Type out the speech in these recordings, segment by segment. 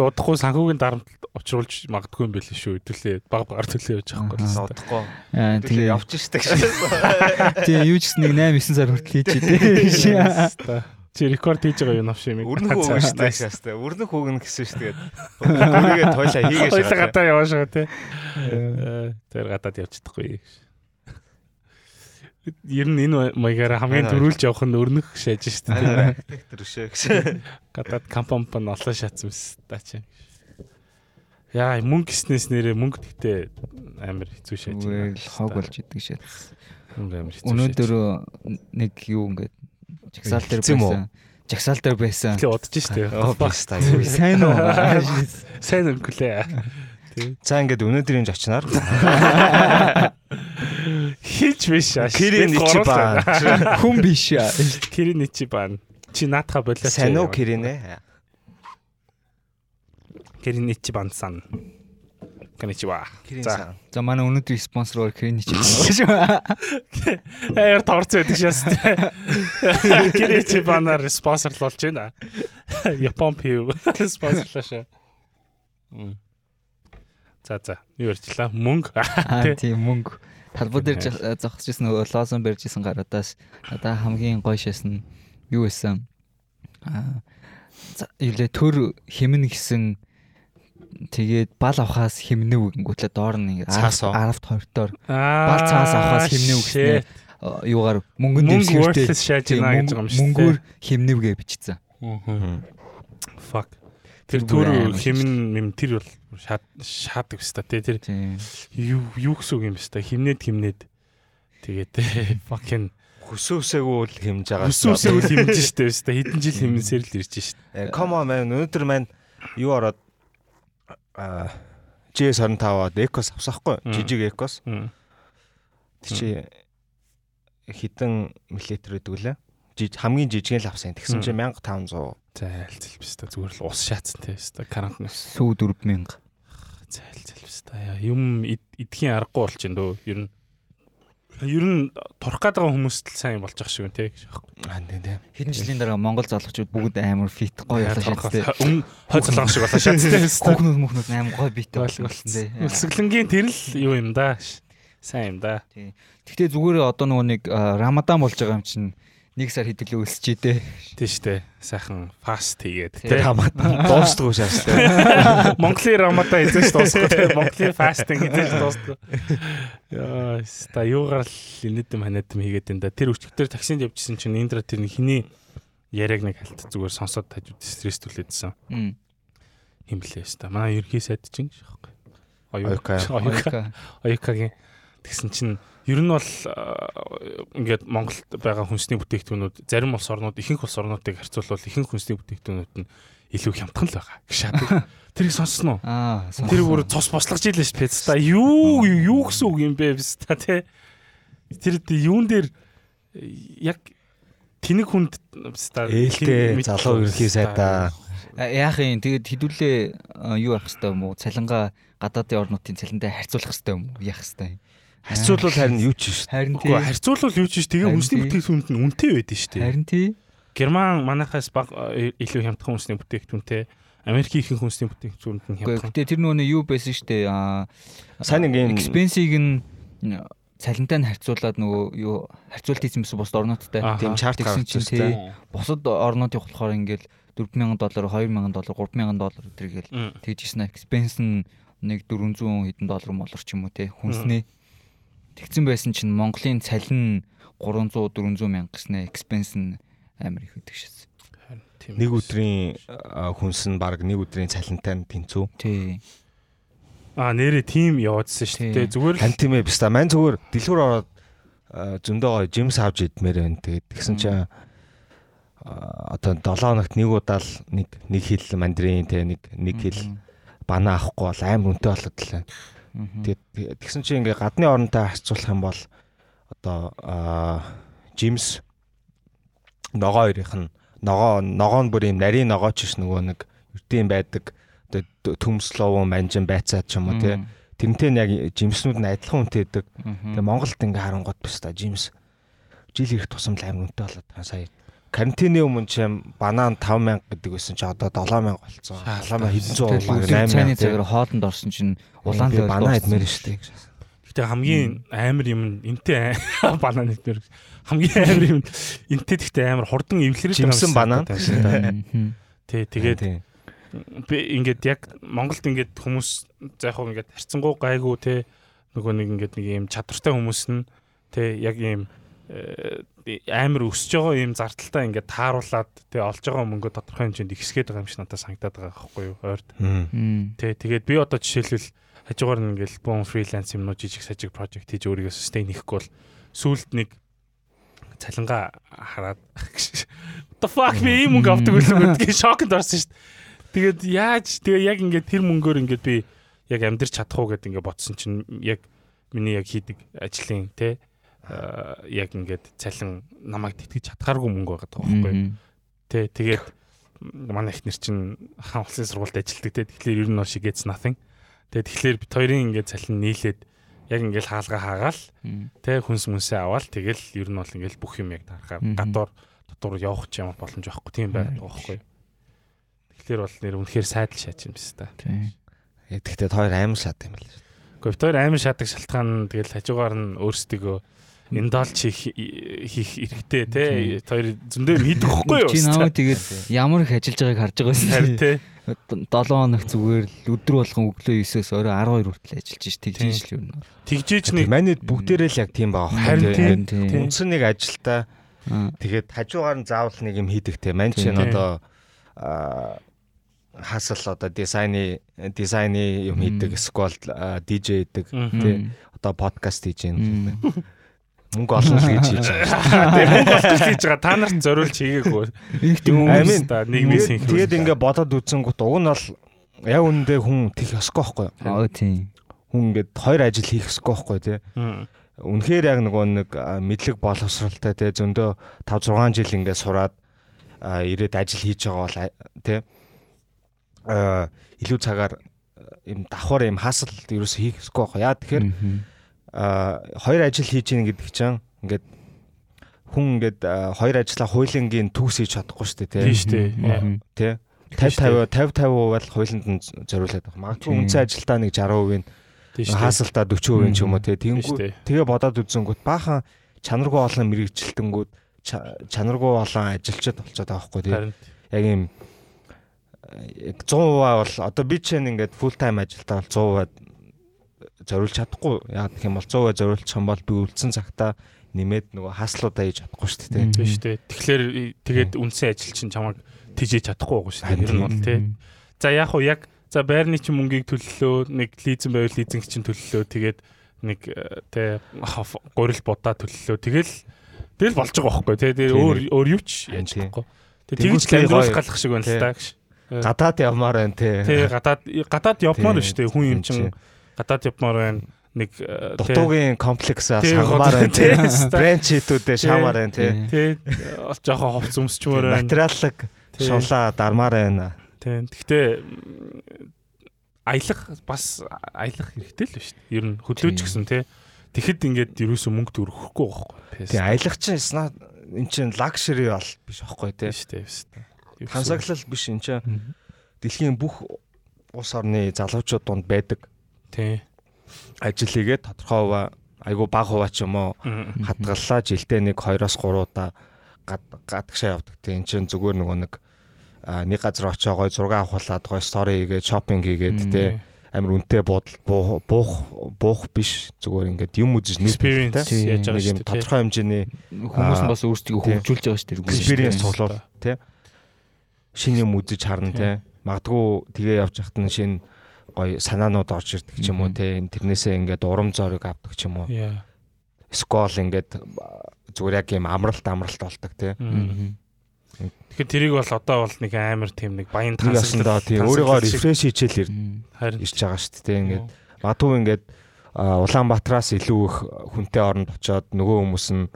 Гэхдээ удахгүй санхүүгийн дарамт учруулж магадгүй юм байл шүү. Хэдүүлээ баг багаар төлөө явж байгаа юм удахгүй. Тэгээ тэгээ явж штэ гэж. тэгээ юу ч гэсэн нэг 8 9 сар хүртэл хийж дээ. Чи рекорд хийж байгаа юу навш юм. Өрнөх хөөгн штэ шаастаа. Өрнөх хөөгн гэсэн штэ. Гүрийгээ тойлоо хийгээ Хоёлаа шаа. гадаа яваа шаа тий. Э, Тэр гадаад явж чадахгүй. Ер нь энэ маягаар хамгийн дөрүүлж явах нь өрнөх шааж штэ тий. Архитектор өшөө гэсэн. Гадаад компанипан олон шатсан мэс та чи. Яа мөнгө гиснээс нэрээ мөнгө гэхдээ амар хэцүү шааж л хог болж идэг шээ. Мөнгө амар хэцүү. Өнөөдөр нэг юу ингээд жагсаал дээр байсан. Жагсаал дээр байсан. тэгээ удаж штэ. Биста. Сайн уу? Сайн өнгөлээ. За ингээд өнөөдрийн зочноор Хийж биш аа. Кирин Ичибан. Хүн биш аа. Кирин Ичибан. Чи наатаха болоо. Сайн уу Кирин ээ? Кирин Ичибан сан. Коничива. Кирин За. сан. За манай өнөөдрийн спонсороор Крини ч байна. Аяар торц байдаг шээс. Кирин Ичибанаар спонсорлуулж байна. Япон пив спонсорлаашаа. За за. Юу ярьчлаа? Мөнгө. Тийм мөнгө. Талбар дээр жах- зогсож исэн нөгөө лозон барьж исэн гаруудаас надаа хамгийн гоё шээс нь юу байсан? Аа за- юу лээ төр хэмнэ гэсэн тэгээд бал авахаас хэмнэв гингүүтлээ доор нь Цаас уу? 10-т 20-тоор Аа. Бал цаас авахаас хэмнэв гэснээр юугаар мөнгөнд Мөнгө дэвсгэртэй шааж байна гэж мөнгөөр бичсэн. Fuck. Тэр амар химэн юм тэр бол шаад шаадаг хэвээр тэ тэр юу юу гэсэн үг юм бэ та химнээд химнээд тэгээд тэ fucking Хөсөөсээгүү л хэмж байгаа. өс өсөө үл химж штэ хэвээр хэдэн жил химнсээр л ирж штэ Э, Come on man өнөөдөр маань юу ороод аа JS25-аад Ecos авсахгүй Мм. жижиг Ecos. Тэг чи хитэн миллилитр гэдэг үлээ. Жиж хамгийн жижиг л авсан. Тэгсэн чи 1500. Зайл зэлбс та зүгээр л ус шаацсан тэ хэвээр карантин Сүү 4000. зайл зэлбс та юм ид- идхийн аргагүй болч энэ дөө ер нь ер нь турах байгаа хүмүүст л сайн болж байгаа шүү тэ гэж аахгүй Аа тийм тийм. Хэдэн жилийн дараа Монгол залуучууд бүгд амар фит гоё шаттай. өмнө хой цолгон шиг болоо шаацсан Хүүхнүүд мөхнүүд амар гоё битэй Болсон тий. Үлсгэлэнгийн тэр л юу юм да. Сайн юм да. Гэхдээ зүгээр одоо нөгөө нэг Рамадан болж байгаа юм чинь нэг сар хэдүүлээ өсчээ дээ. Тий штэ. Сайхан фаст хийгээд Тий. тий. Хамаа дуустгүй шаастай. Монголын рамада эзэж дуусахгүй тий. Монголын фастинг эзэж дуусахгүй. Яа, ста юугаар л инээдэм ханаадам хийгээд энэ да. Тэр өчигдөр таксинд явжсэн чинь Индра тэр хиний яриаг нэг халт зүгээр сонсоод хажууд стресс түлээдсэн. Мм. Химлээ ста. Манай ерхий сайд чинь гэж аахгүй. Оюка. Оюка. Оюкагийн тэгсэн чинь ер нь бол ингээд Монголд байгаа хүнсний бүтээгдэхүүнүүд зарим улс орнууд ихэнх улс орнуудыг харьцуулбал ихэнх хүнсний бүтээгдэхүүнүүд нь илүү хямдхан л байгаа. Гшаад. Тэрийг сонссноо. Аа. Тэр бүр цус бослогож ийлээ ш пэцта. Юу юу гэсэн үг юм бэ пэцта те. Тэр юун дээр яг тэнэг хүнд пэцта Ээлтэй залуу ерөнхий сайдаа. яах юм тэгээд хідүүлээ юу арах хэвтэй юм уу? Цалингаа гадаадын орнуудын цалинтай харьцуулах хэвтэй юм уу? Яах хэвтэй. Харьцуулбал харин юу ч шүү. Харин Үгүй харьцуулбал юу ч биш тэгээ тий. бүтээгдэхүүнд нь үнэтэй байдаг шүү дээ. Харин тий. Герман манайхаас баг э, илүү хямдхан хүнсний бүтээгдэхүүнтэй Америкийн ихэнх хүнсний бүтээгдэхүүнд нь Гэхдээ хямдхан. гэтээ тэр нөгөө юу байсан штэ а Сайн нэг юм экспенсийг нь цалинтай нь харьцуулаад нөгөө юу харьцуулт хийсэн байсан бусад орнуудтай. Тийм чарт гарч чинь тий. Бусад орнуудын болохоор ингээл 4000 доллар, 2000 доллар, 3000 доллар тэргээл Мм. тэгж ирсэн экспенс нь нэг 400 хэдэн доллар молор ч юм уу те хүнснээ тэгсэн байсан чинь Монголын цалин 300 400 мянга гэснээр экспенс нь амар их өгдөг шээс. Тийм. Нэг өдрийн а, хүнс нь баг нэг өдрийн цалинтай нь тэнцүү. Тий. Аа нэрээ тим яваадсэн шүү дээ. Зүгээр л Тань тийм ээ биста мань зүгээр дэлгүүр ороод а, зөндөө гоё жимс авч идмээр байна. Тэгээд тэгсэн чинь а, одоо 7 хоногт нэг удаа л нэг нэг хил мандрин те нэг нэг хил банаа авахгүй бол амар үнэтэй болоод л. Тэгээд тэгсэн чинь ингээ гадны оронтой харьцуулах юм бол одоо а, жимс ногоо хоёрынх нь ногоо ногоо нь бүр юм нарийн ногоо ч биш нөгөө нэг ертийн байдаг одоо төмслов манжин байцаад ч юм уу те тэрнтэй нь яг жимснүүд нь адилхан үнэтэй байдаг. Тэгээ Монголд ингээ харангууд биш та жимс жил ирэх тусам л амар үнэтэй болоод сая карантины өмнө ч юм банан 5000 гэдэг байсан чи одоо 7000 болцсон. 7000 хэдэн зуун баг өдөр цайны 8000 цагаар хоолнд орсон чинь улаан банаа дууссан. идмээр шүү штэ. Гэтэ хамгийн амар юм нь энтэй банан нэтмэр хамгийн амар юм энтэй гэхдээ амар хурдан эвлэрэж Жимсэн банан. Тий тэгээд би ингээд яг Монголд ингээд хүмүүс за яг хөө ингээд харцсангуу гайгүй те нөгөө нэг ингээд нэг юм чадвартай хүмүүс нь те яг э, амар өсөж байгаа ийм зардалтай ингээд тааруулаад те олж байгаа мөнгө тодорхой хэмжээнд ихсгээд байгаа юм шиг надад санагдаад байгаа байхгүй юу. Мм. те тэгээд би одоо жишээлбэл хажуугаар нь ингээд бон фриланс юмнууд жижиг сажиг project хийж өөрийгөө sustain хийхгүй бол сүүлд нэг цалингаа хараад the fuck би ийм мөнгө авдаг байлгүй гэдгийг шокнд орсон шүү дээ. Тэгээд яаж тэгээ яг ингээд тэр мөнгөөр ингээд би яг амьдрч чадах уу гэдээ ингээд бодсон чинь яг миний яг хийдэг ажлын те яг ингээд цалин намайг тэтгэж чадхааргүй мөнгө байгаа даа байхгүй. Тэ тэгээд манай ихнэр чинь хаан улсын сургуульд ажилладаг те тэгэхээр ер нь бол шигээц nothing. Тэгээд тэгэхээр бит хоёрын ингээд цалин нийлээд яг ингээд хаалга хаагаал те хүнс мүнсээ аваад тэгэл ер нь бол ингээд бүх юм яг тарахаар Мгм. гадуур дотор явах ч ямар боломж байхгүй тийм байгаа байхгүй. Тэгэхээр бол нэр үнэхээр сайдл шаач юм биш та. Тийм. Тэгтээ хоёр аим шат юм л. Гэхдээ бит хоёр амар шаадаг шалтгаан нь тэгэл хажуугаар нь өөрсдөө индалж хийх хийх эрхтэй те хоёр зөндөө мэдэх байхгүй юу? Чи намайг тэгээд ямар их ажиллаж байгааг харж байгаа харин юм. те 7 хоног зүгээр л өдөр болгон өглөө 9-өөс орой 12 хүртэл ажиллаж ш тэгж Тийм. ш л юм. тэгжээч нэг Манайд бүгдээрээ л яг тийм байгаа Харин Үндсэн нэг ажилтаа Аа. тэгээд хажуугаар нь заавал нэг юм хийдэг те. Ман чинь одоо хасал одоо дизайны дизайны юм хийдэг, сквал DJ хийдэг, тий. одоо подкаст хийж байна. Мөнгө олон л гэж хийж байгаа. Тэгээ мөнгө олдож хийж байгаа. Та нарт зориулж хийгээгүй. Юм Амин. та нийгмийн Тэгээд тэгээд ингээ бодоод үзэнгүүт уг нь бол яг үндэ хүн тих ёсгүй байхгүй юу? Аа тийм. Хүн ингээд хоёр ажил хийх ёсгүй байхгүй тий. Мгм. Үнэхээр яг нөгөө нэг мэдлэг боловсралтай тий зөндөө 5 6 жил ингээ сураад ирээд ажил хийж байгаа бол а илүү цагаар юм давхар юм хасал ерөөс хийх ёсгүй байхгүй яа тэгэхээр хоёр ажил хийж ийн гэдэг чинь ингээд хүн ингээд хоёр ажлаа хуулингийн төгс хийж чадахгүй шүү дээ тий Тийм шүү дээ. Тийм шүү 50 50 50% бол хуулинд нь зориулаад байгаа. Магадгүй Тийм. үндсэн ажилдаа нэг 60% Тийм шүү дээ. хаасалтаа 40% ч юм уу тий Тийм тэгэнгүүт шүү дээ. тэгээ бодоод үзэнгүүт баахан чанаргүй олон мэрэгчлэлтэнгүүд ча- чанаргүй олон ажилчид болчиход байгаа байхгүй тий Харин яг юм яг 100% бол одоо би чинь ингээд full time ажилдаа бол 100% зориулж чадахгүй яг гэх юм бол 100% зориулчих юм бол би үлдсэн цагтаа нэмээд нөгөө хаслуудаа хийж чадахгүй шүү дээ тийм шүү дээ. Тэгэхээр и- тэгээд үндсэн ажил чинь чамайг тижээж чадахгүй байгаа шүү дээ. Ер нь бол тий. За яг уу яг за байрны чинь мөнгийг төллөө, нэг лизинг байвал лизинг чинь төллөө. Тэгээд нэг э, тий гурил будаа төллөө. Тэгэл тэгэл болж байгаа байхгүй тий. Тэр өөр өөр юу ч яаж чадахгүй. Тэгээд тэгж тий, амьдруулах галах шиг байна л та гэж. гадаад явмаар байна тий Тий гадаад гадаад явмаар шүү дээ. Хүн юм чинь гадаад явмаар байна. Нэг э, тий. дутуугийн комплексаа Тий, сангамаар байна тий тий. брэнд шитүүдээ Тий. шаамаар байна тий Тий ол жоохон ховц өмсчмөр байна. материаллаг Тий. шулаа дармаар байна Тийм. Гэхдээ аялах бас аялах хэрэгтэй л дээ. Ер нь хөдлөөч гэсэн тий. Тэгэхэд ингээд ерөөсөө мөнгө төрөхгүй байхгүй. тий аялах чинь эн чинь лакшери бол биш аахгүй тий шүү дээ. шүү дээ. тансаглал биш эн чинь дэлхийн бүх улс орны залуучууд донд байдаг Тий. ажил хийгээд тодорхой хуваа айгу бага хуваа ч юм уу хадгаллаа жилдээ нэг 2-оос 3 удаа гад гадагшаа явдаг. Тэг эн чинь зүгээр нөгөө нэг нэг газар очоо гой зураг авахлаад гой стори хийгээд шопинг хийгээд тэ амар үнэтэй буудал буух буух буух биш зүгээр ингээд юм үзэж нэг experience тий. яаж байгаа юм дээ. тий. тодорхой хэмжээний Хүмүүс нь бас өөрсдөө тий. хөгжүүлж байгаа шүү дээ. experience цуглуул тий шинэ юм үзэж харна Тий. тий магадгүй тэгээ явж хахад нь шинэ гой санаанууд орж ирдэг ч юм уу тий тэрнээсээ ингээд урам зориг авдаг ч юм уу. Скол ингээд зүгээр яг юм амралт амралт болдог Мм. Тэгэхээр тэрийг бол одоо бол нэг амар тийм нэг баян нэг ясандаа тий өөрийгөө рефреш хийчихэл ирж байгаа шүү дээ ингээд. Магадгүй ингээд Улаанбаатараас илүү их хүнтэй оронд очоод нөгөө хүмүүс нь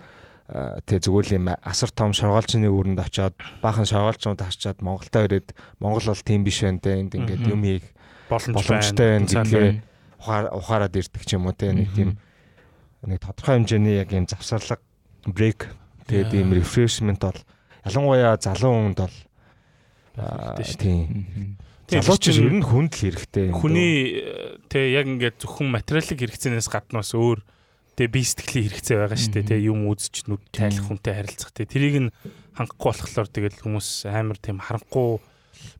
тий зүгээр л юм асар том шоргоолчны үүрэнд очоод баахан шоргоолчнууд харчаад Монголдо ирээд Монгол бол тийм биш байна те энд ингээд юм хийх боломжтой байна. гэдгээ ухаарад ирдэг ч юм уу те нэг тийм нэг тодорхой хэмжээний яг юм завсарлага брейк тэгээд ийм рефрешмент бол ялангуяа залуу хүнд бол тийм. Залууч ер нь хүнд л хэрэгтэй. хүний э, тэг яг ингээд зөвхөн материалын хэрэгцээнээс гаднаас өөр тэг бие сэтгэлийн хэрэгцээ байгаа шүү дээ. Тэг юм үзэж нүд тайлах хүнтэй харилцах тэг тэрийг нь хангахгүй болохоор тэгэл хүмүүс амар тийм харанхуй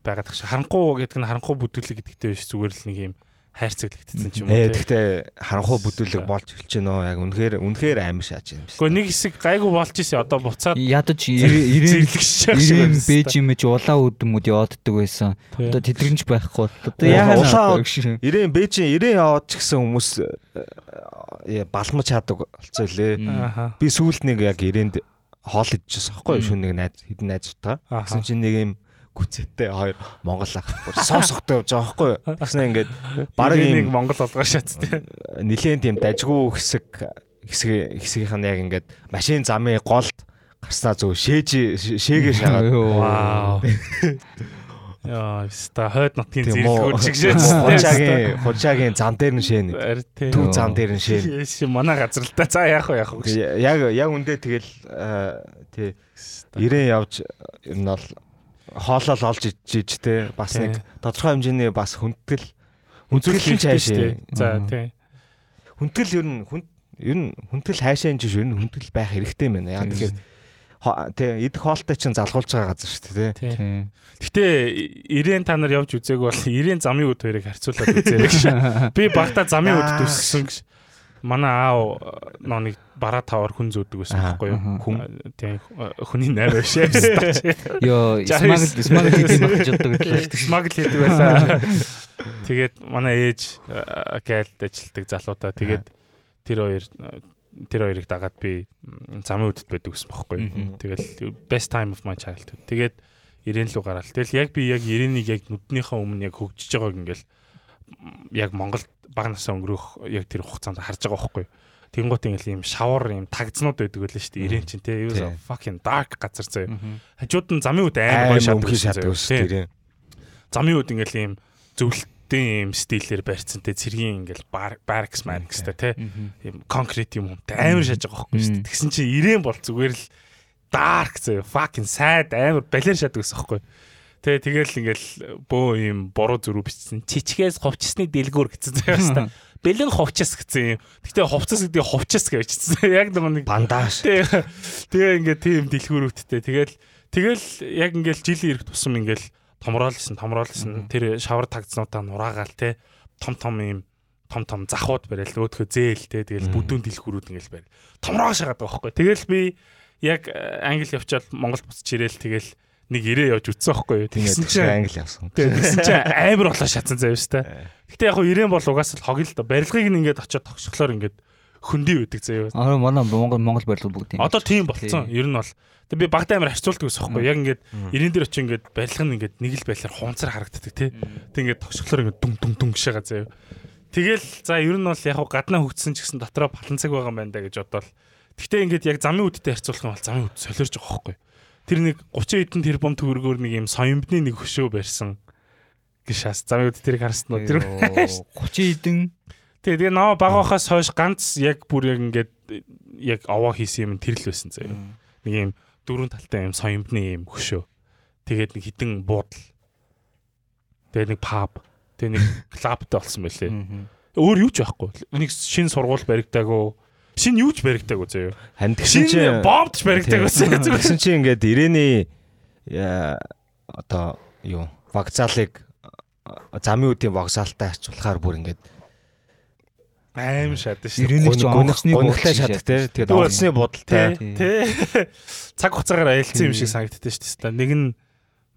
байгаад тах шиг. Харанхуй гэдэг нь харанхуй бүдүүлэг гэдэгтэй биш зүгээр л нэг юм хайрцаглагдсан ч юм уу. Ээ тэг. тэгтээ харанхуй бүдүүлэг болж эхэлж байна оо яг үнэхээр үнэхээр аим шааж байна. Гэхдээ нэг хэсэг гайгүй болж исэн одоо буцаад Ядаж ирээн зэрлэгшчих шиг ирээн байна. бэж имэж улаан үдмүүд явааддаг байсан. Одоо тэдгэрэнж байхгүй одоо яагаад улаан- Ирээн Бээжин ирээн яваад ч гэсэн хүмүүс э, балмаж чаддаг болцоо лээ. Би сүүлд нэг яг ирээнд хоол идчихсэн байхгүй юу? Шүн нэг найз хэдэн найзтайгаа. Ааха. Гэсэн чинь нэг юм гүцэттэй хоёр Монгол ах бүр сонсохтой явж байгаа байхгүй юу? Тэгснэ ингээд баг нэг Монгол олгоо шат тий. нилээн тийм дажгүй хэсэг хэсэг хэсгийнх нь яг ингээд машин замын голд гарснаа зөв шээж шээгээ шагаад Вау. Яа, ста хойд нутгийн тийм үү зэрлэгүүр шиг шээс. хужаагийн хужаагийн зам дээр нь шээнэ Арт төв зам дээр нь шээнэ Яш манай газар л та. За яах вэ яах вэ. яг яг үндэ тэгэл э, тий ирээн явж ер нь бол хоолол олж ичиж те бас нэг тодорхой хэмжээний бас хүндгэл цааш шүү дээ. За тий. хүндгэл ер нь хүнд ер нь хүндгэл энэ чинь ер нь хүндгэл байх хэрэгтэй юм байна. Яа тэгэхээр тий идэх хоолтой чинь залгуулж байгаа газар шүү дээ тий. Гэтэ ирээн та нар явж үзээг бол ирээн замын үд хоёрыг харьцуулаад үзээрэй гэж. Би багтаа замын үд төссөн гэж. Манай аав нөө нэг бараа тавар хүн зөөдөг байсан байхгүй юу? Хүн тий хүний найр байшаа. Йоо, Жарис. смагл смагл хийх юм гэж боддог дээ. Смагл хийдэг байлаа. Тэгээд манай ээж э, гэлд ажилтдаг залуудаа тэгээд тэр хоёр э, тэр хоёрыг дагаад би замын үдэд байдаг гэсэн бохоггүй. Мгм. Тэгэл best time of my childhood. Тэгээд ирээн лүү гараал. Тэгэл яг би яг ирээнийг яг нүднийхээ өмнө яг хөгжиж байгааг ингээл яг Монголд баг насаа өнгөрөх яг тэр хугацаанд харж байгаа бохоггүй. Тэнгуут ингээл ийм шавар ийм тагзнууд байдаг байлаа шүү дээ. Ирээн чинь те. Тий. fucking dark газар. Мгм. Хажууд нь замын үд амар гоё шатдаг шатдаг шүү дээ. замын үед ингээл ийм зөвлөлтийн ийм стилээр барьцантай цэргийн ингээл баркс маркстай те ийм конкрет юм юмтай амар шаж байгаа байхгүй шүү дээ. Тэгсэн чинь ирээн бол зүгээр л dark зөө fucking sad амар балер шадаг гэсэн байхгүй. Тэ тэгэл ингээл бөө ийм буруу зөрүү бичсэн. Чичгээс ховчсны дэлгүүр гэсэн заяа дээ. Бэлэн ховчс гэсэн юм. Гэтэ ховцс гэдэг ховчс гэж бичсэн. Яг нэг Бандаж. Тэ- Тэгээ ингээд тийм дэлгүүрүүдтэй. Тэгэл тэгэл яг ингээд жилийн ирэх тусам ингээд томроолсон, томроолсон. Тэр шавар тагзнуудаа нураагаал те. Том том юм том том захууд барайл өөдхөө зээл те. Тэгэл бүдүүн дэлгүүрүүд ингээд барил. Томроо шагаад байгаа байхгүй. Тэгэл би яг э, англи явчаад Монгол буцаж ирээл тэгэл нэг ирээ явж үтсэн байхгүй юу. Тэгсэн чинь англи явсан. тэгсэн чинь амар болоо шатсан заяа шүү дээ. Гэтэ яг хуу ирээн бол угаас л хог л да. Барилгыг нь ингээд очиод тогсглохлоор ингээд хөндөй байдаг заяа. Аа манай Монгол Монгол барилга бүгд тийм. Одоо тийм болцсон. Ер нь бол тэг би багтаа амар харьцуулдаг гэсэн юм. Яг ингээд Мм. ирээн дээр очиж ингээд барилга нь ингээд нэг л байдлаар хунцар харагддаг тий. Тэг ингээд тогсглохлоор ингээд дүн дүн дүн гişэга заяа. Тэгэл за ер нь бол яг гаднаа хөгжсөн ч гэсэн дотроо паланцаг байгаа юм байна да гэж бодоол. Гэхдээ ингээд яг замын үдтэй харьцуулах юм бол замын үд солиорж байгаа байхгүй. Тэр нэг 30 хэдэн тэрбум төгрөгөөр нэг юм соёмбны нэг хөшөө барьсан гişас замын үд тэрийг харсан нь тэр 30 хэдэн Тэгээ тэгээ наваа баг байхаас хойш ганц яг бүр яг ингээд яг овоо хийсэн юм тэр л байсан заяа. Нэг юм дөрвөн талтай юм соёмбны юм хөшөө. Тэгээд нэг хідэн буудал. Тэгээд нэг паб. Тэгээд нэг клабтай болсон байлээ. Өөр юу ч байхгүй. Нэг шин сургууль баригдаагүй. Шин юу ч баригдаагүй заяа. Хань тэгсэн Шин чинь бомбч баригдаагүй заяа. Тэгсэн чинь ингээд ирээний яа, одоо юу вокзалыг а, замын үдийн вокзалтай харьцуулахаар бүр ингээд Аим шатсан шүү. Ирээний ч онгоцны буудал шатдаг те. Тэгээд онгоцны будалтай. Тэ цаг хугацаагаар аялцсан юм шиг санагддаг шүү дээ. Нэг нь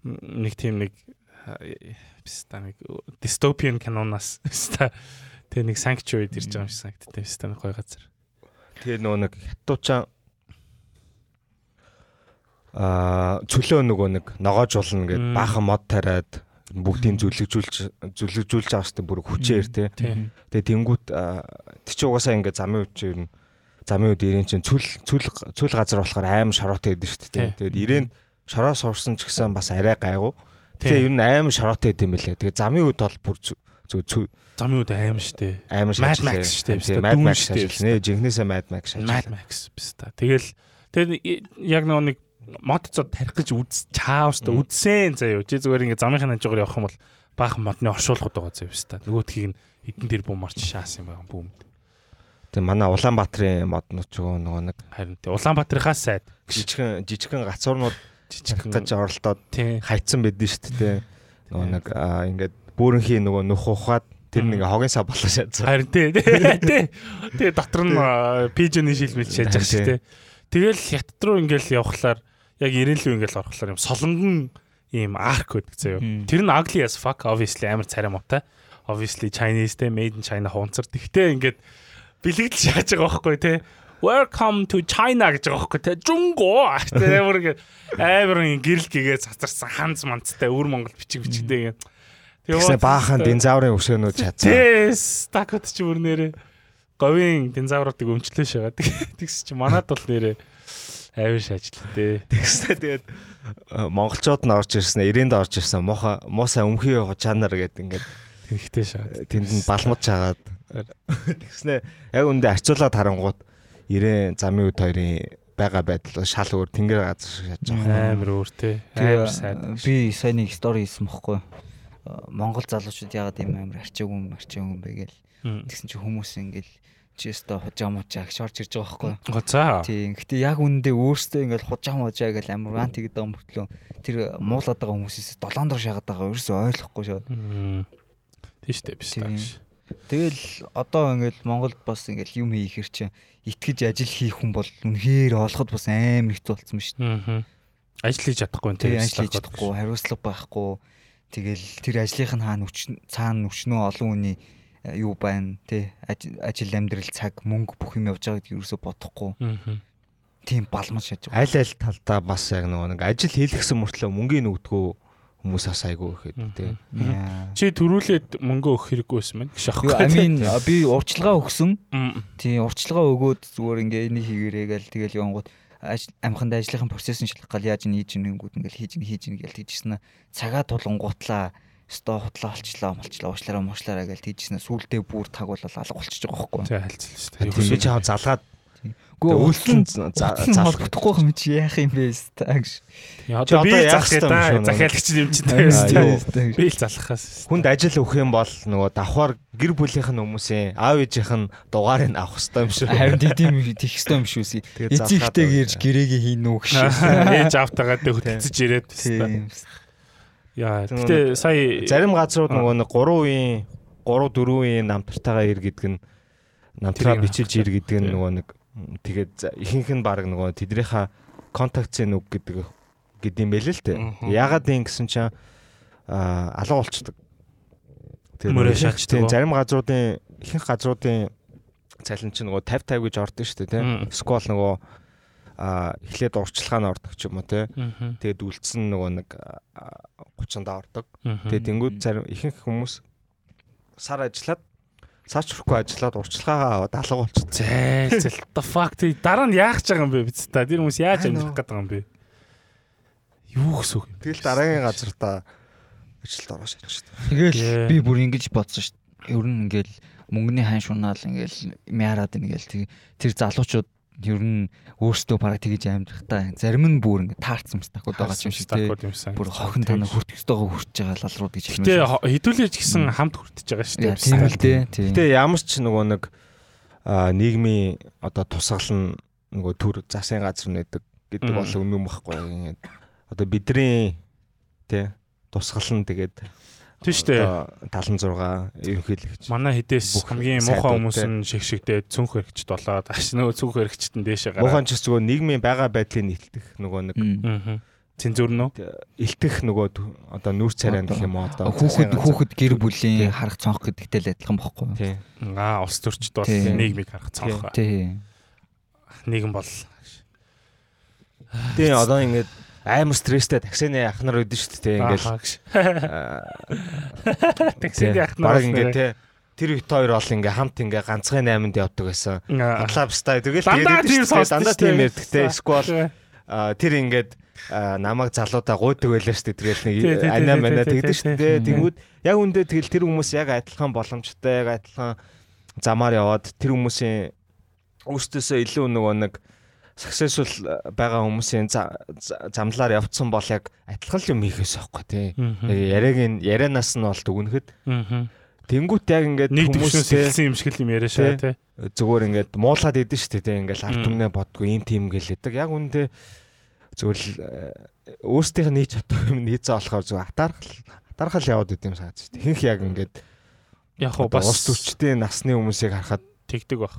нэг тийм нэг биста нэг дистопиан кинонаас биста тэг нэг sanctuary ирж байгаа юм шиг санагддаг биста нэг гой газар. Тэгээ нөгөө нэг хятадчаа аа чөлөө нөгөө нэг ногоожуулна гэд баахан мод тариад бүгдийг зүлэгжүүлж зүлэгжүүлж байгаа штэ бүр хүчээр те. Тийм. Тэгээ тэнгуут тэр чи угаасаа ингээд замын ер нь замын үед ирэн чинь цүл цүл цүл газар болохоор аим шороотой байдаг шүү дээ. Тий. Тэгээд ирээн шороо сурсан ч гэсэн бас арай гайгүй. Тэгээ ер нь аим шороотой гэдэм байлээ. Тэгээ замын үед бол бүр зү Замын үед аим штэ. аим Mad Max дээ. Mad Max шажилнэ. Жинхнээсээ Mad Max Mad шажилнэ. Max биста. Тэгэл тэгэл яг нэг мод зод тарих гэж үз чаав штэ үдсэн заяа. Чи зүгээр ингээ замынхаа хажуугаар явах юм бол баахан модны оршуулгууд байгаа заяа штэ. Нөгөөдхийг нь эдэн дээр бум марч шаасан байгаа бүүм. Тэгээ манай Улаанбаатарын моднууд ч нөгөө нэг Харин тий Улаанбаатарынхаас сайд жижигхэн жижигхэн гацуурнууд жижиг гэж оролдоод хайцсан байдэн шүү дээ. Нөгөө нэг ингээд бүрэнхий нөгөө нүх ухаад тэр нэг хогийн сав болоо шаацсан. Харин тий. Тэгээ дотор нь пижны шилмэл шааж байгаа шүү тий. Тэгэл хятад руу ингээл явхлаар яг ирэнлүү ингээл орохлоор юм солонгон ийм арк байдаг заяа. Тэр нь ugly as fuck obviously амар царай муутай. Obviously Chinese те made in China хуунцар. Тэгтээ ингээд бэлэгдэл шааж байгаа байхгүй те. Welcome to China гэж байгаа байхгүй те. Жунго. Тэ амар ингээд амар гэрэл гэгээ цацарсан ханц манцтай өвөр Монгол бичиг бичгтэй ингээд. Тэгснэ баахан динзаврын өсөөнүүд чадсан. Тэс такот ч бүр нэрээ говийн динзавруудыг өмчлөө шагаад. Тэгс чи манад бол нэрээ авир шаачлаа дээ. Тэгснэ тэгээд э, монголчууд нь орж ирсэн, ирээнд орж ирсэн. Муха муусаа өмхий чанар гэдэг ингээд Тэгхтэй шаагаад. тэнд нь балмууд чагаад тэгснэ яг үндэ арчуулаад харангууд ирээн замын үед хоёрын байгаа байдал шал өөр тэнгэр газар шиг шааж байгаа. Амар өөр те. Тэгээ Амар сайд. би сая нэг стори хийсэн бохгүй. Монгол залуучууд ягаад ийм амар арчаагүй арчаагүй юм бэ гээл. Тэгсэн чинь хүмүүс ингээл чи өстө хужаа мужаа гэж орж ирж байгаа байхгүй. Гоцаа. Тийм. Гэтэ яг үндэ өөртөө ингээл хужаа мужаа гэл амар рант хийгээд байгаа мөртлөө тэр муулаад байгаа хүмүүсээс долоон дор шагаад байгаа ерөөсөө ойлгохгүй шээ. Тийш дээ биш Тийм. тааш. Тэгэл одоо ингээл Монголд бас ингээл юм хийхэр чи итгэж ажил хийх хүн бол үнэхээр олоход бас амар хэцүү болсон шүү. Ажил хийж чадахгүй юм Тэгээ ажил хийж чадахгүй, хариуцлага байхгүй. Тэгэл тэр ажлынх нь хаана өч цаана өчнөө олон хүний э, юу байна тий аж- ажил амьдрал цаг мөнгө бүх юм явж байгааг ерөөсө бодохгүй Аа. тийм балмал шааж байгаа. Аль аль талдаа бас яг нөгөө нэг ажил хийлгсэн мөртлөө мөнгөний нөгдгөө хүмүүс бас айгүй ихэд тий. Чи төрүүлээд мөнгө өгөх хэрэггүй байсан мэн гэж Юу, I mean би урьдчилгаа өгсөн. Тий урьдчилгаа өгөөд зүгээр ингээ энийг хийгэрээ гээл тэгэл явангууд амханд ажлынхын процесс нь шалгах гал яаж нэг хийж нэнгүүд ингээл хийж нэг хийж нэг гээл тийжсэн цагаа тулангуутлаа өсто хутлаа олчлаа молчлаа уучлаараа муучлаараа гээл тийжсэн сүулдэ бүр таг бол алга болчихж байгаа байхгүй. За хальцлаа шүү Тийм би чам залгаад Өлтөн залах. залахгүй юм чи яах юм бэ дээ. Чи Одоо би юм гэдэг захиалагч юм чи дээ. Би л залахаас. Хүнд ажил өгөх юм бол нөгөө давхар гэр бүлийнх нь хүмүүсийн аав ээжийнх нь дугаарыг авах хэрэгтэй юм шүү. Харин тийм тийх ёстой юм шүү. Тэгээд Эцэгтэй гэрж гэрээгээ хийн үү гэж. Ээж автагаа дэ хөтөлж ирээд. Яа. Тэгвэл Гэтэ сая Зарим газрууд нөгөө нэг 3 үеийн 3 4 үеийн намтартайгаа ир гэдэг нь намтраа бичиж ир гэдэг нь нөгөө нэг тэгээд ихэнх нь баг нөгөө тэднийхээ контактын үг гэдэг гэдэм байлээ л дээ. Мгм. Яагаад юм гэсэн чинь аа алга болчдөг. Тэгээд шаачдаг тийм? Зарим газруудын ихэнх газруудын цалин чинь нөгөө 50 50 гэж ордог шүү дээ. Мм. Скол нөгөө аа эхлээд урчлагаа нь ордог ч юм уу. Мгм. Тэгээд үлдсэн нөгөө нэг аа, 30-нд ордог. Тэгээд тэнгууд зарим ихэнх хүмүүс сар ажиллаад сарч хүрхгүй ажиллаад урчлагаагаа аваад алга болчихсон. Зээл зэл the fuck тий дараа нь яах гэж байгаа юм бэ биз та тэр хүмүүс яаж амьдрах гээд байгаа юм бэ юу гэсэн үг юм Тэгэл дараагийн газар та ажилд ороош ажиллаж байна. Тэгэл Yeah. би бүр ингэж бодсон шүү дээ. Ер нь ингээл мөнгөний хань шунаал ингээл мяарад ингээл тэр залуучууд ер нь өөрсдөө бараг тэгж амьдрах та зарим нь бүр ингээ таарсан стакууд байгаа юм шиг тий. Бүр хохин танаа хүртэхтэйгөө хүрч байгаа лалрууд гэж Гэтэ хідүүлж гисэн хамт хүртэж байгаа шүү дээ. тийм л дээ. Тийм. Гэтэ ямар ч нөгөө нэг нийгмийн одоо тусгал нь нөгөө төр засын газар нэдэг гэдэг бол үнэн байхгүй. Одоо бидний тий тусгал нь тэгээд Тийм дээ. одоо 76 ерөнхийлөгч. Манай хэдээс Бүх хамгийн муухай хүмүүс нь шигшигдээ цүнх хэрэгчд болоод аш нөгөө цүнх хэрэгчд нь дээшээ Муухай гараад. ч зүгээр нийгмийн байгаа байдлыг нийлдэх нөгөө нэг. Цензур нөө. илтгэх нөгөө одоо нүүр царай гэх юм уу одоо Хүүхэд хүүхэд гэр бүлийн харах цонх гэдэгтэй л адилхан бохгүй юу? Аа улс төрчд бол Тийм. нийгмийг харах цонх. Тий. Нийгэм бол тий одоо ингээд амар стресстэй. Таксины ах нар өгдөн шүү дээ Таксид тий, яах нь бараг ингээд тий. Тэр их хоёр бол ингээ хамт ингээ ганцхан 8-нд явдаг байсан. Аа. Атлабстай тэгэл Дандаа тийм сонсдог дандаа тийм ярьдагтэй сквал тэр ингээд намайг залуудаа гуйдаг байлаа шүү дээ. Тий, нэг анаа тий, мана тий, тэгдэж шүү дээ. Тэнгүүд яг үндэ тэгэл тэр хүмүүс яг адилхан боломжтой яг адилхан замаар яваад тэр хүмүүсийн өөртөөсөө илүү нөгөө нэг successful байгаа хүмүүсийн за- за- замлаар явцсан бол яг адилхан юм хийхээс аахгүй тий. Яриаг ярианаас нь бол дүгнэхэд Аа. тэнгуут яг ингээд хүмүүстэй эхэлсэн юм шиг л юм яриа шаа тий. зүгээр ингээд муулаад идэв шүү дээ тий. Ингээд ард түмнээ бодгүй ийм тийм гэлээдэг. Яг үндэ зүгээр л э, өөрсдийнх нь хийж чадах юм нийцээ болохоор зүгээр атаархал атаархал яваад идэм санаж шүү дээ. Хинх яг ингээд Яг бас ус төрчтэй насны хүмүүсийг харахад тэгдэг баг.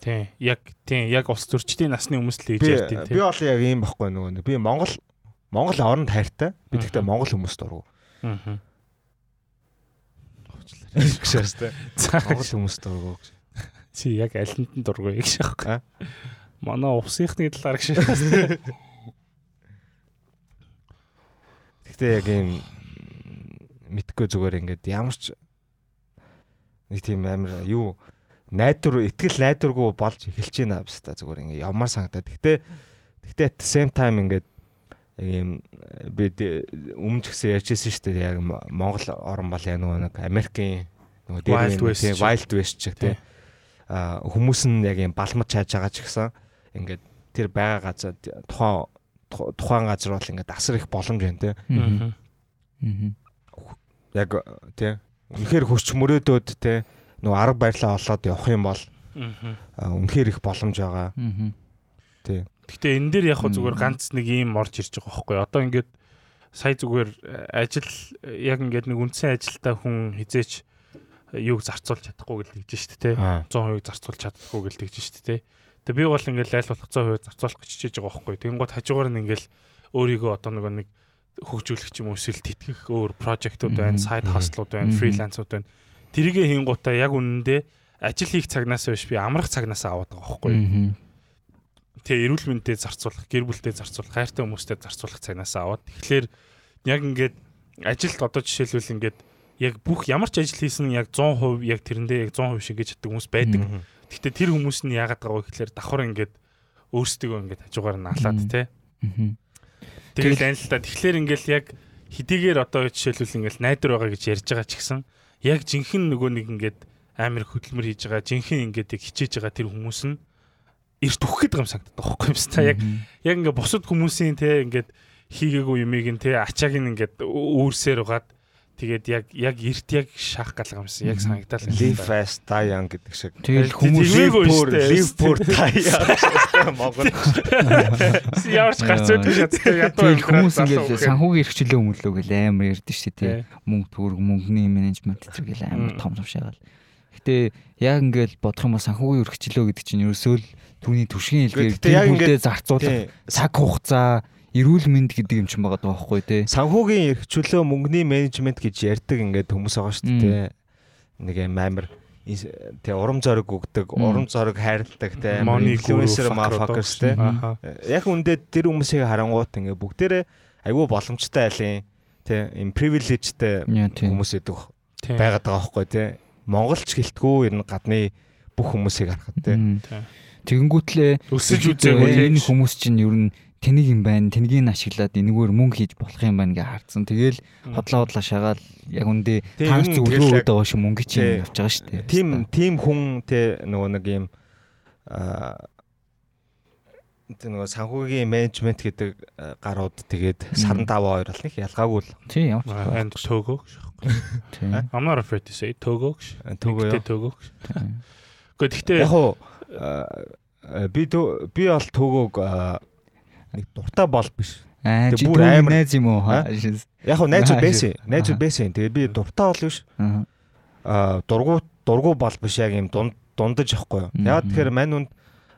Тий. Яг тий. Яг ус төрчдийн насны хүмүүс л хийж ярьдیں۔ би бол яг ийм байхгүй нөгөө би Монгол Монгол оронд хайртай. Би тэгтээ. Монгол хүмүүст дургу. Аа. Гэшээстэй. За Монгол хүмүүст дургу. чи яг алинд нь дургүй гэж А? аахгүй. Манай усынхны талаар гэж. Тэгтээ яг ийм мэдгүй зүгээр ингээд ямар ч нэг тийм амар юу найдвар итгэл найдваргүй болж эхэлж байна бас та зүгээр ингээд ямар санагдаад. Тэгтээ тэгтээ at the same time ингээд яг ийм би дэ- өмнө ч гэсэн ярьжсэн шүү дээ яг Монгол орн бол яг нэг Америкийн нөгөө дээр Wild West тийм. Wild West чиг тийм а хүмүүс нь яг ийм балмад чааж байгаа ч гэсэн ингээд тэр байгаа газар тухайн тухайн газар бол ингээд асар их боломж байна тийм Аа. Аа. яг тий үнэхээр хүч мөрөөдөөд тий нөгөө арга барилаа олоод явах юм бол үнэхээр их боломж байгаа. Аа. Гэтэ энэ дээр яг хөө зүгээр ганц нэг юм орж ирж байгаа байхгүй. Одоо ингээд сая зүгээр ажил яг ингээд нэг үндсэн ажилтаа хүн хизээч юуг зарцуулж чадахгүй гэл тэгж штэ тий. Аа. 100% зарцуулж чадахгүй гэл тэгж штэ тий. Тэгээ би бол ингээд айл болох 100% зарцуулах гэж хичээж байгаа байхгүй. Тэнгууд хажуугаар нь ингээд өөрийгөө одоо нөгөө нэг хөгжүүлэх юм уу эсвэл тэтгэх өөр прожектууд байна, сайд хаслууд байна, фрилансууд байна. Тэрийгэ хийнгуудаа яг үнэндээ ажил хийх цагнаас биш би амрах цагнаас аваад байгаа байхгүй. Тэгээ эрүүл мэндэд зарцуулах, гэр бүлдээ зарцуулах, хайртай хүмүүстэй зарцуулах цагнаас аваад тэгэхээр яг ингээд ажилд одоо жишээлбэл ингээд яг бүх ямар ч ажил хийсэн яг 100% яг тэрэндээ яг 100% шиг гэж чаддаг хүмүүс байдаг. Гэхдээ тэр хүмүүс нь яагаад байгаа вэ гэхээр давхар ингээд өөрсдөө ингээд хажуугаар нь алаад. Аа. Тэгэл та. Тэгэхээр ингээл яг хэдийгээр одоо жишээлбэл ингээл найдвар байгаа гэж ярьж байгаа ч гэсэн яг жинхэнэ нөгөө нэг ингээд амар хөдөлмөр хийж байгаа жинхэнэ ингээд яг хичээж байгаа тэр хүмүүс нь эрт өгөх гэдэг юм санагдаад байгаа байхгүй юм та. Яг яг ингээд бусад хүмүүсийн те ингээд хийгээгүй юмыг нь те ачааг нь ингээд үүрсээр угаад тэгээд яг яг эрт яг шаах галга юмсан яг санагдал Live fast die young гэдэг шиг. Тэгэл хүмүүс- Live poor, die young. Монгол. ямар ч гарц үүдгүй шаттай ядуу Тэгэл хүмүүс ингээд санхүүгийн эрхчлөө мөлөө гэл амар ярьдэн шүү дээ. Мөнгө төгрөг мөнгөний менежмент зэрэг гэл амар том том шагаал. Гэтэ яг ингээд бодох юм бол санхүүгийн эрхчлөө гэдэг чинь ерөөсөө л түүний Гэхдээ яг тэр бүлдээ зарцуулах цаг хугацаа эрүүл мэнд гэдэг юм чинь байгаа байхгүй тий. Санхүүгийн эрх чөлөө мөнгөний менежмент гэж ярьдаг ингээд хүмүүс байгаа шүү дээ. Нэг юм амар тэ урам зориг өгдөг, урам зориг хайрладаг motherfuckers fucker тэ. Аха. Яг үндэ тэр хүмүүсийг харангуут ингээ бүгдээрээ айгүй боломжтой айлын тэ им privilegeтэй тий. хүмүүс гэдэг байгаад байгаа байхгүй тий. Монголч гэлтгүү энэ гадны бүх хүмүүсийг харахад тий. Тэгэнгүүтлээ өсөж үзээгүй энэ хүмүүс чинь ер нь тэнийг юм байна, тэнийг нь ашиглаад энэгээр мөнгө хийж болох юм байна гэж харцсан. Тэгэл хотлоо хотлоо шагаал яг үндэ Тийм, яг- өгдөг байгаа шиг мөнгө чинь явж байгаа шүү дээ. Тим тим хүн тий нөгөө нэг юм аа тэр нөгөө санхүүгийн менежмент гэдэг гарууд тэгээд саран даваа хоёр бол нэг ялгаагүй л Тий ямар ч and Togo гэж. тий. I'm not afraid to say Togo гэж. тий. Гэхдээ тэгтээ яг уу би би бол төгөөг а, нэг дуртай бол биш. Аа чи бүр амар- найз юм уу? Яг найзууд Аа, байсан. Аа. байсан. Тэгээд би дуртай бол биш. Аа. дургу дургу бол биш яг юм дунд дундаж авахгүй юу? Ягаад тэгэхээр мань үнд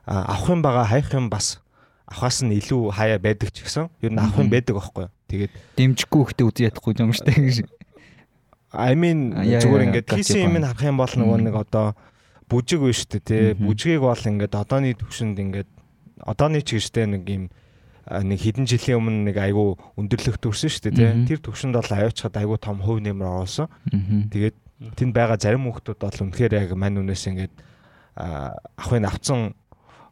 авах юм байгаа хаях юм бас авахаас нь илүү хаяа байдаг ч гэсэн ер нь авах юм байдаг байхгүй юу? Тэгээд Дэмжихгүй ихтэй үзий ядахгүй юм штэ гэж. I mean зүгээр ингээд хийсэн юм нь харах юм бол нөгөө нэг одоо бүжиг биш үү те бүжгийг бол ингээд одооны төвшөнд ингээд одооны ч гэжтэй нэг юм нэг хэдэн жилийн өмнө нэг айгүй өндөрлөх төрсөн шүү дээ Мгм. тэр төвшөнд бол аваачаад айгүй том хувь нэмэр оруулсан тэгээд тэнд байгаа зарим хүүхдүүд бол үнэхээр яг мань үнээс ингээд ахын авцсан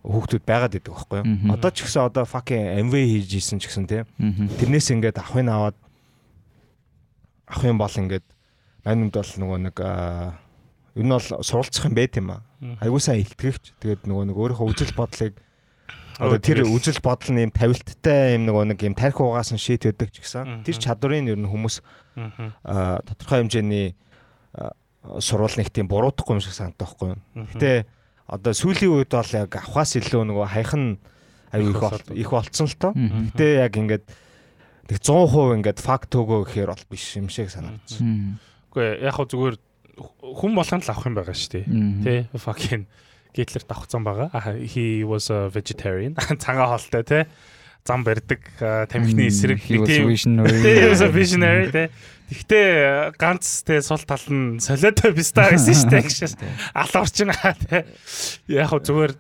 хүүхдүүд байгаад идэг байхгүй юу одоо ч гэсэн одоо fucking MV хийж исэн ч гэсэн Аа. тэрнээс ингээд ахын аваад ахын бол ингээд маньд бол нөгөө нэг ер нь бол суралцах юм байт юм аа. Айгуу сайн илтгэвч. Тэгээд нөгөө нэг өөрийнхөө үзэл бодлыг Одоо тэр үжил бодол нь юм тавилттай юм нөгөө нэг юм тарих угаас нь шийт өгдөг ч гэсэн тэр чадварыг ер нь хүмүүс тодорхой хэмжээний а, сурвал нэг тийм буруудахгүй юм шиг санагдах байхгүй. Гэтэ одоо сүүлийн үед бол яг авахаас илүү нөгөө хайхан аюу их Их болцсон л тоо. Гэтэ яг ингээд нэг 100% ингээд факт өгөө гэхээр бол биш юм шиг санагдсан. Үгүй яг хөө зүгээр хүн болгонд л авах юм байгаа шүү дээ. Тэ fucking Гитлер давхцсан байгаа. He was a vegetarian. Цагаан хоолтой тэ. Зам барьдаг тамхины эсрэг тийм he was a visionary тэ. Гэхдээ ганц тэ сул тал нь солиотой биста шүү дээ гэж. Ал орчин тэ. Яг хөө зүгээр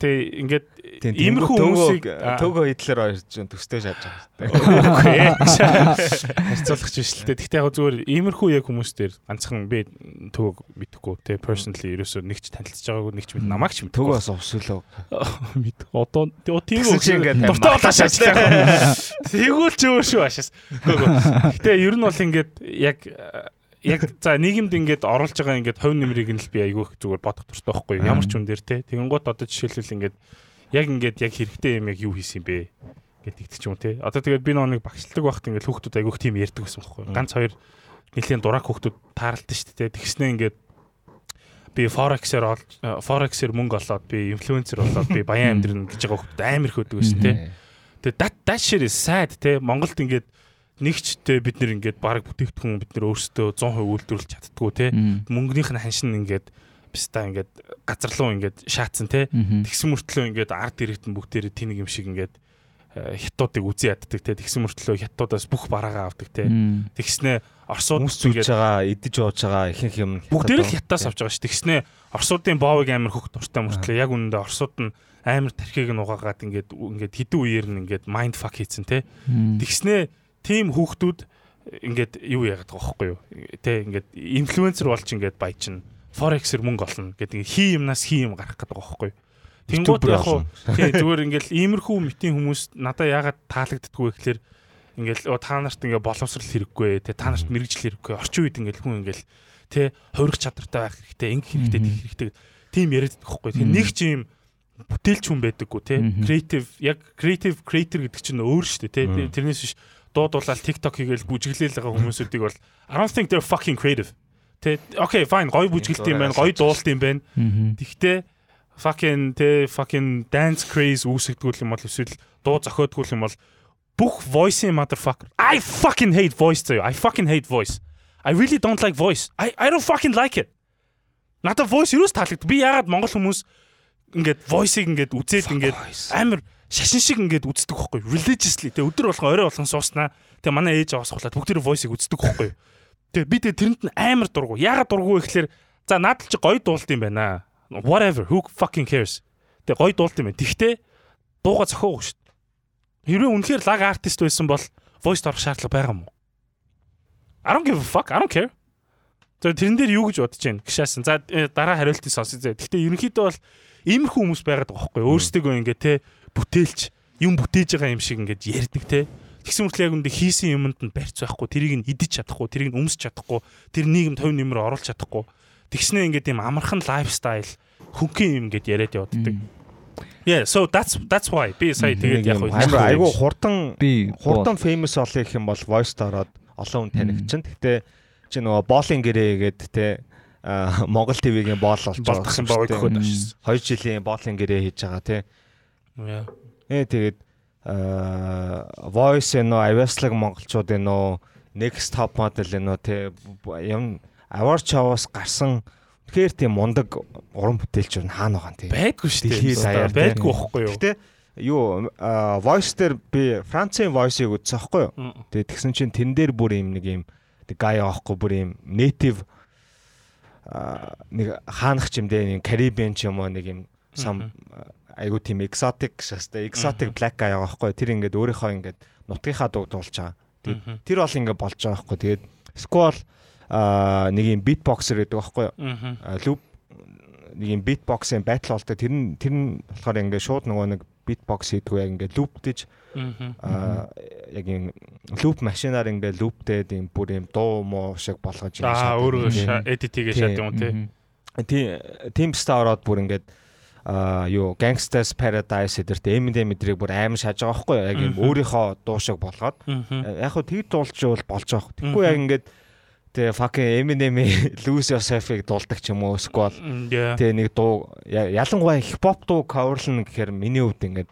тэ ингээд иймэрхүү хүмүүсийг төгөө хоёр ч төстэй шааж байгаа. Харьцуулах биш л дээ. Гэхдээ яг зүгээр иймэрхүү яг хүмүүс дээр ганцхан би төгөөг мэдхгүй те personally ерөөсөө нэг ч танилцж байгаагүй нэг ч мэд намайг ч мэдхгүй. Төгөөс овсөлөө. мэд. Одоо тийм ингээд дуртай болоош ажиллаа. Тэгвэл ч өөр шүү ашаас. Гэхдээ ер нь бол ингээд яг яг за нийгэмд ингээд оруулж байгаа ингээд хувь нэмрийг нь л би айгүй их зүгээр бодох туфтаа байхгүй ямар ч юм дээр те. Тэгэнгუთ одоо жишээлбэл ингээд яг ингээд яг хэрэгтэй юм яг юу хийсэн бэ? Гэдэг ч юм те. Одоо тэгээд би нэг багшилдаг байхад ингээд хүүхдүүд айгүй их тийм ярьдаг байсан байхгүй ганц хоёр нэлийн дурак хүүхдүүд тааралтай шүү дээ тэгснээ ингээд би форексээр форексээр мөнгө олоод би инфлюенсер болоод би баян амьдрын гэж байгаа хүүхдүүд амар их өдөг байсан те. Тэгээд that that shit is sad те. Монголд ингээд нэгч те бид нэр ингээд баг бүтээгдэхүүн бид нэр өөрсдөө 100% үйлдвэрлэж чаддггүй те. Мөнгөнийх нь ханшин ингээд биста ингээд газар руу ингээд шаацсан те. Тэгсэн мөртлөө ингээд ард иргэдэн бүгдээрээ тэнэг юм шиг ингээд э, хятадуудыг үзий яддаг те. Тэгсэн мөртлөө хятадуудаас бүх бараагаа авдаг те. Тэгснэ орсууд Хүмүүс ингээд байгаа, идэж ууж байгаа ихэнх юм. бүгдээр л хятадаас авч байгаа ш. Тэгснэ орсуудын боовыг амар хөх дуртай мөртлөө. Яг үнэндээ орсууд нь амар тархийг нь угаагаад ингээд ингээд хідэн үеэр нь ингээд майнд фак хийцэн те. Мгм. Тийм хүүхдүүд ингээд юу яагаад байгаа байхгүй юу? Тэ ингээд инфлюенсер болж ингээд баячин форексэр мөнгө олно гэдэг хий юмнаас хий юм гарах гэдэг байгаа байхгүй юу? YouTuber яг хуу тий зүгээр ингээд иймэрхүү мэтийн хүмүүс надад яагаад таалагддаггүй гэхэлэр ингээд оо та нарт ингээд боловсрал хэрэггүй тэ та нарт мэрэгжил хэрэггүй орчин үед ингээд хүн ингээд тэ хувирах чадвартай байх хэрэгтэй ингэ хэрэгтэй тийх хэрэгтэй тийм яриад байхгүй. Мгм. нэг ч юм бүтээлч хүн байдаггүй те Мгм. креатив яг креатив креатор гэдэг чинь өөр шүү дээ те Мгм. тэрнээс биш дуудуулаад TikTok хийгээл бүжиглээл байгаа хүмүүсүүдийг бол I don't think they're fucking creative. Те okay fine гоё бүжгэлт юм байна гоё дуулалт юм байна. Тэгтээ fucking тэ fucking dance craze үүсгдгүүл юм бол эсвэл дуу зохиодгүүл юм бол бүх voice motherfucker I fucking hate voice заяа. I fucking hate voice. I really don't like voice. I I don't fucking like it. Надад voice юус таалагдав би ягаад монгол хүмүүс ингээд voice-ыг ингээд үзээд ингээд амар шашин шиг ингээд үздэг байхгүй religiously. Тэ өдөр болгон орой болгон сууснаа тэ манай ээж аваас хулаад бүгд тэр voice-ыг үздэг байхгүй тэ би тэ тэрэнд нь амар дургу. Ягаад дургу вэ гэхэлэр за наад чи гоё дуулт юм байна. Whatever who fucking cares? Тэ гоё дуулт юм байна. Тэгтээ дууга зохиогүй шүү дээ. Хэрвээ үнэхээр лаг артист байсан бол voice орох шаардлага байгаа юм уу? I don't give a fuck. I don't care. Тэр тэрэн дээр юу гэж бодож байна? Гişаасан за э, дараа хариултыг сонсъё гэхдээ ерөнхийдөө бол иймэрхүү хүмүүс байгаад байгаа байхгүй өөрсдөө ингээд те бүтээлч юм бүтээж байгаа юм шиг ингээд ярьдаг те. Тэгсэн мэт яг үндэ хийсэн юмд нь барьц байхгүй тэрийг нь идэж чадахгүй тэрийг нь өмсч чадахгүй тэр нийгэмд төв нэмэр оруулах чадахгүй. Тэгснээ ингээд юм амархан лайфстайл хөнгөн юм ингээд яриад явдаг yeah so that's that's why. Би сая тэгээд яг айгу хурдан би хурдан famous олох гэх юм бол voice ороод олон хүн танигдчихна. Гэхдээ чи нөгөө боолын гэрээ гээд те а, Монгол ТV-гийн боол болж болдох юм ашиж 2 жилийн боолын гэрээ хийж байгаа те. Ээ тэгээд voice нөө авиаслаг монголчууд ээ нөө next top model ээ нөө те юм award show-оос гарсан тэгэхээр тийм мундаг уран бүтээлч юу хаана байгаа те. байдгүй шүү дээ байдгүй тийм. байхгүй юу Гэтэ юу voice дээр би Францын voice-ыг үзсэн байхгүй юу? Мм. Тэгээд тэгсэн чинь тэн дээр бүр юм нэг юм гай аахгүй бүр юм native нэг хаанах ч юм дээ нэг Caribbean ч юм уу нэг юм сам айгу тийм exotic шастай exotic black guy байгаа байхгүй тэр ингээд өөрийнхөө ингээд нутгийнхаа дуу дуулж байгаа. Тэгээд тэр бол ингээд болж байгаа байхгүй. Тэгээд squall а нэг юм beatboxer гэдэг байхгүй юу? Loop нэг юм beatbox-ын battle болтой тэр нь тэр нь болохоор ингээд шууд нөгөө нэг beatbox хийдгүү яг ингээд loop-дэж Мгм. а яг юм loop машинаар ингээд loop-дэд юм бүр юм дуу муу шиг болгож аа шатаад өөрөө тийм. edit хийгээ шат юм те тийм тийм ста ороод бүр ингээд юу Gangsters Paradise эдэрт Eminem эдрийг бүр аим шааж байгаа байхгүй яг юм өөрийнхөө дуу шиг болгоод яг хөө тэг дуулж бол болж байгаа. Тэггүй яг ингээд тэгээ fucking Eminem-ийн Lose Yourself-ыг дуулдаг ч юм уу эсвэл тэгээ нэг дуу ялангуяа хипхоп дуу coverлно гэхээр миний хувьд ингээд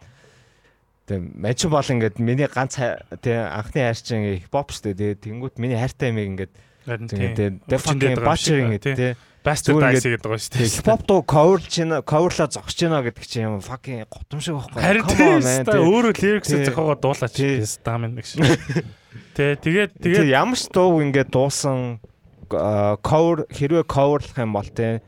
тэгээ мажин бол ингээд миний ганц тэгээ анхны хайрчин хипхоп дээ. Тэгээ тэнгуут миний хайртай юм ингээд тэгээ тэгээ fucking butchering тэгээ Bastard Dice гэдэг байгаа шүү дээ. Hip-hop дуу coverлж байна, coverлаа зогсож байна гэдэг чинь юм fucking готом шиг байхгүй. Харин тийм өөрөө lyrics зохиогоо дуулаач стам нэг шиг. Тэ тэгээд тэгээд ямар ч дуу ингээд дуусан cover хэрвээ coverлах юм бол тэ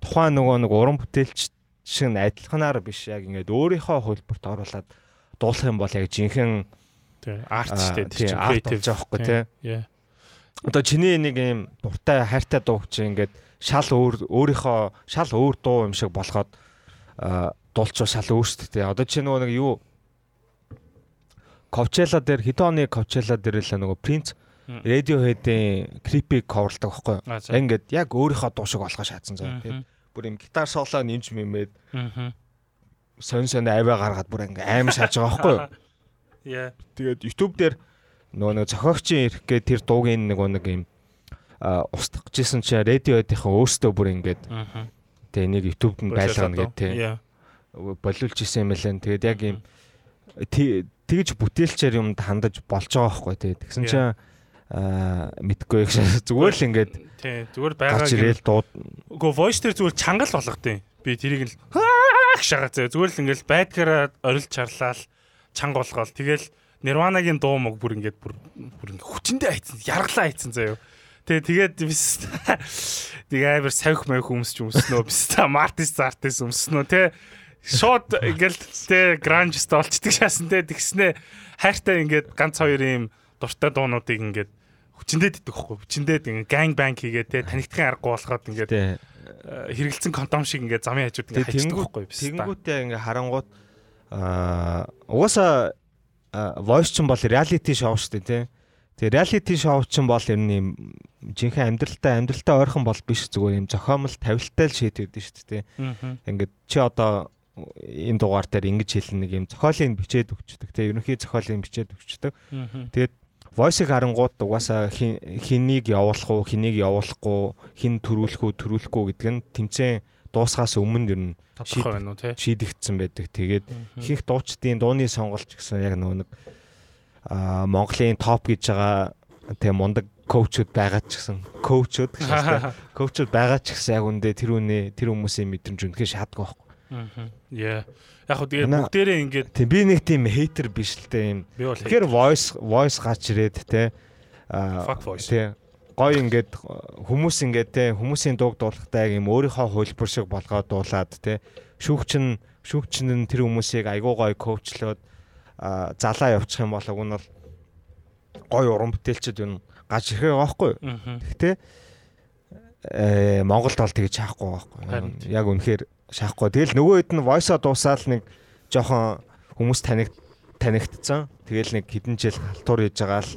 тухайн нөгөө нэг уран бүтээлч шиг адилханаар биш яг ингээд өөрийнхөө хөлбөрт оруулаад дуулах юм бол яг жинхэнэ арт шүү дээ. Тийм creative. жоохгүй тэ одоо чиний нэг юм дуртай хайртай дуу чи ингээд шал өөр өөрийнхөө шал өөр дуу юм шиг болгоод дуулчаа шал өөрсдөө. Одоо чи нөгөө нэг юу Coachella дээр хэдэн оны Coachella дээр л нөгөө Prince Radiohead-ийн Creepy coverлдаг байхгүй юу? Ингээд яг өөрийнхөө дуу шиг болгоо шаацсан заа. Тэгээд бүр юм гитар соло нэмж мэмээд сон сон аваа гаргаад бүр ингээ аим шааж байгаа байхгүй юу? Яа. Тэгээд YouTube дээр нөгөө нэг зохиогчийн ирэх гээ тэр дуугийн нэг нэг юм устгах гэжсэн чи радиоодынхаа өөртөө бүр ингээд тэгээ нэг YouTube-д нь байлгана гэдэг тий. Болиулж исэн юм лэн. Тэгээд яг юм тэгж бүтээлчээр юмд хандаж болж байгаа байхгүй тий. Тэгсэн чи аа мэдгүй их зүгээр л ингээд тий зүгээр байгаа гэрэл дууд үгүй voice дээр зүгээр чангал болгодیں۔ Би тэрийг л шагаа зөө зүгээр л ингээд байдгаараа орилж чарлаал чанга болгоол. Тэгэл Nirvana-гийн дуу мог бүр ингээд бүр бүр ингээд хүчэндээ хайцсан, яргалаа хайцсан заяо. Тэгээ тэгээд бис тэгээ амар савих маяг өмсч өмснөө бис та Мартис Зартис өмснөө те шууд ингээл те гранж столчдаг шаасан те тэгснэ хайртай ингээд ганц хоёр юм дуртай дуунуудыг ингээд хүчэндээ дидэх хөхгүй хүчэндээ ингээд ганг банк хийгээ те танигдахын аргагүй болоход ингээд хэрэгэлсэн кондом шиг ингээд замын хажууд ингээд хайчдаг хөхгүй бис тэнгүүтээ ингээд харангууд аа угаасаа voice ч юм бол reality show шүү дээ тий. Тэгээ reality show ч юм бол ер нь юм жинхэнэ амьдралтай амьдралтай ойрхон бол биш зүгээр юм зохиомл тавилттай л шийдэгдэн шүү дээ тий. Ингээд чи одоо энэ дугаар дээр ингэж хэлнэ нэг юм зохиолыг бичээд өгчдөг тий. Ерөнхий зохиолыг бичээд өгчдөг. Тэгээд voice-ыг харангууд угаасаа хэнийг явуулах уу, хэнийг явуулахгүй, хин төрүүлэх үү, төрүүлэхгүй гэдэг нь тэмцээн дуусгаас өмнө ер нь тодорхой байна уу тий шийдэгдсэн байдаг. Тэгээд ихэнх дуучдын дууны сонголт гэсэн яг нөгөө нэг аа Монголын топ гэж байгаа тэг мундаг коучуд байгаа ч гэсэн коучуд гэсэн коучуд байгаа ч гэсэн яг үндэ тэр үнэ тэр хүмүүсийн мэдрэмж үнэхээр шаадгүй байхгүй. Аа. Яа. Яг хөө тэгээд бүгдээрээ ингээд тийм би нэг тийм хейтер биш л дээ юм. Тэгэхээр voice voice гач ирээд те аа fuck voice. Тий гой ингээд хүмүүс ингээд те хүмүүсийн дууг дуулахтаа юм өөрийнхөө хөлбөр шиг болгоод дуулаад те шүүгчин шүүгчин нь тэр хүмүүсийг айгуу гой коучлоод залаа явуучих юм бол уг нь бол гой уран бүтээлчд юм гаж байгаа байхгүй. Гэхдээ э Монголд бол тэгж шаахгүй байхгүй. Яг үнэхээр шаахгүй. Тэгэл нөгөө хэд нь voice-а дуусаал нэг жоохон хүмүүс таних танигдсан. Тэгэл нэг хэдэн жил халтур хийж байгаа л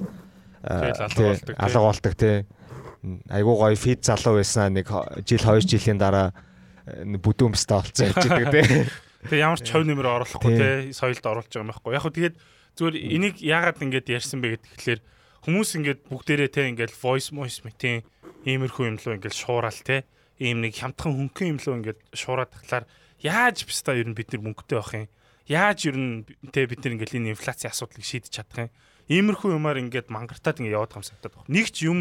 алга болдог тий. Айгуу гоё фид залуу байсан нэг жил 2 жилийн дараа бүдүүн өстэй болцсон явж байгаа тий. Тэгээ ямар ч чов нэмэр оруулахгүй тий соёлд оруулж байгаа юм байхгүй. Яг хөө тэгээд зүгээр энийг яагаад ингэж ярьсан бэ гэхээр хүмүүс ингэж бүгдээрээ тий ингээл voice voice мэтийн иймэрхүү юм лөө ингээл шуурал тий ийм нэг хямдхан хөнгөн юм лөө ингээд шуураад тахлаар яаж бистаа ер нь бид нар мөнгөтэй байх юм яаж ер нь те бид нар ингээл энэ инфляцийн асуудлыг шийдэж чадах юм Иймэрхүү юмар ингээд мангартаад ингээд яваад байгаа юм санагдаад байна. Нэг ч юм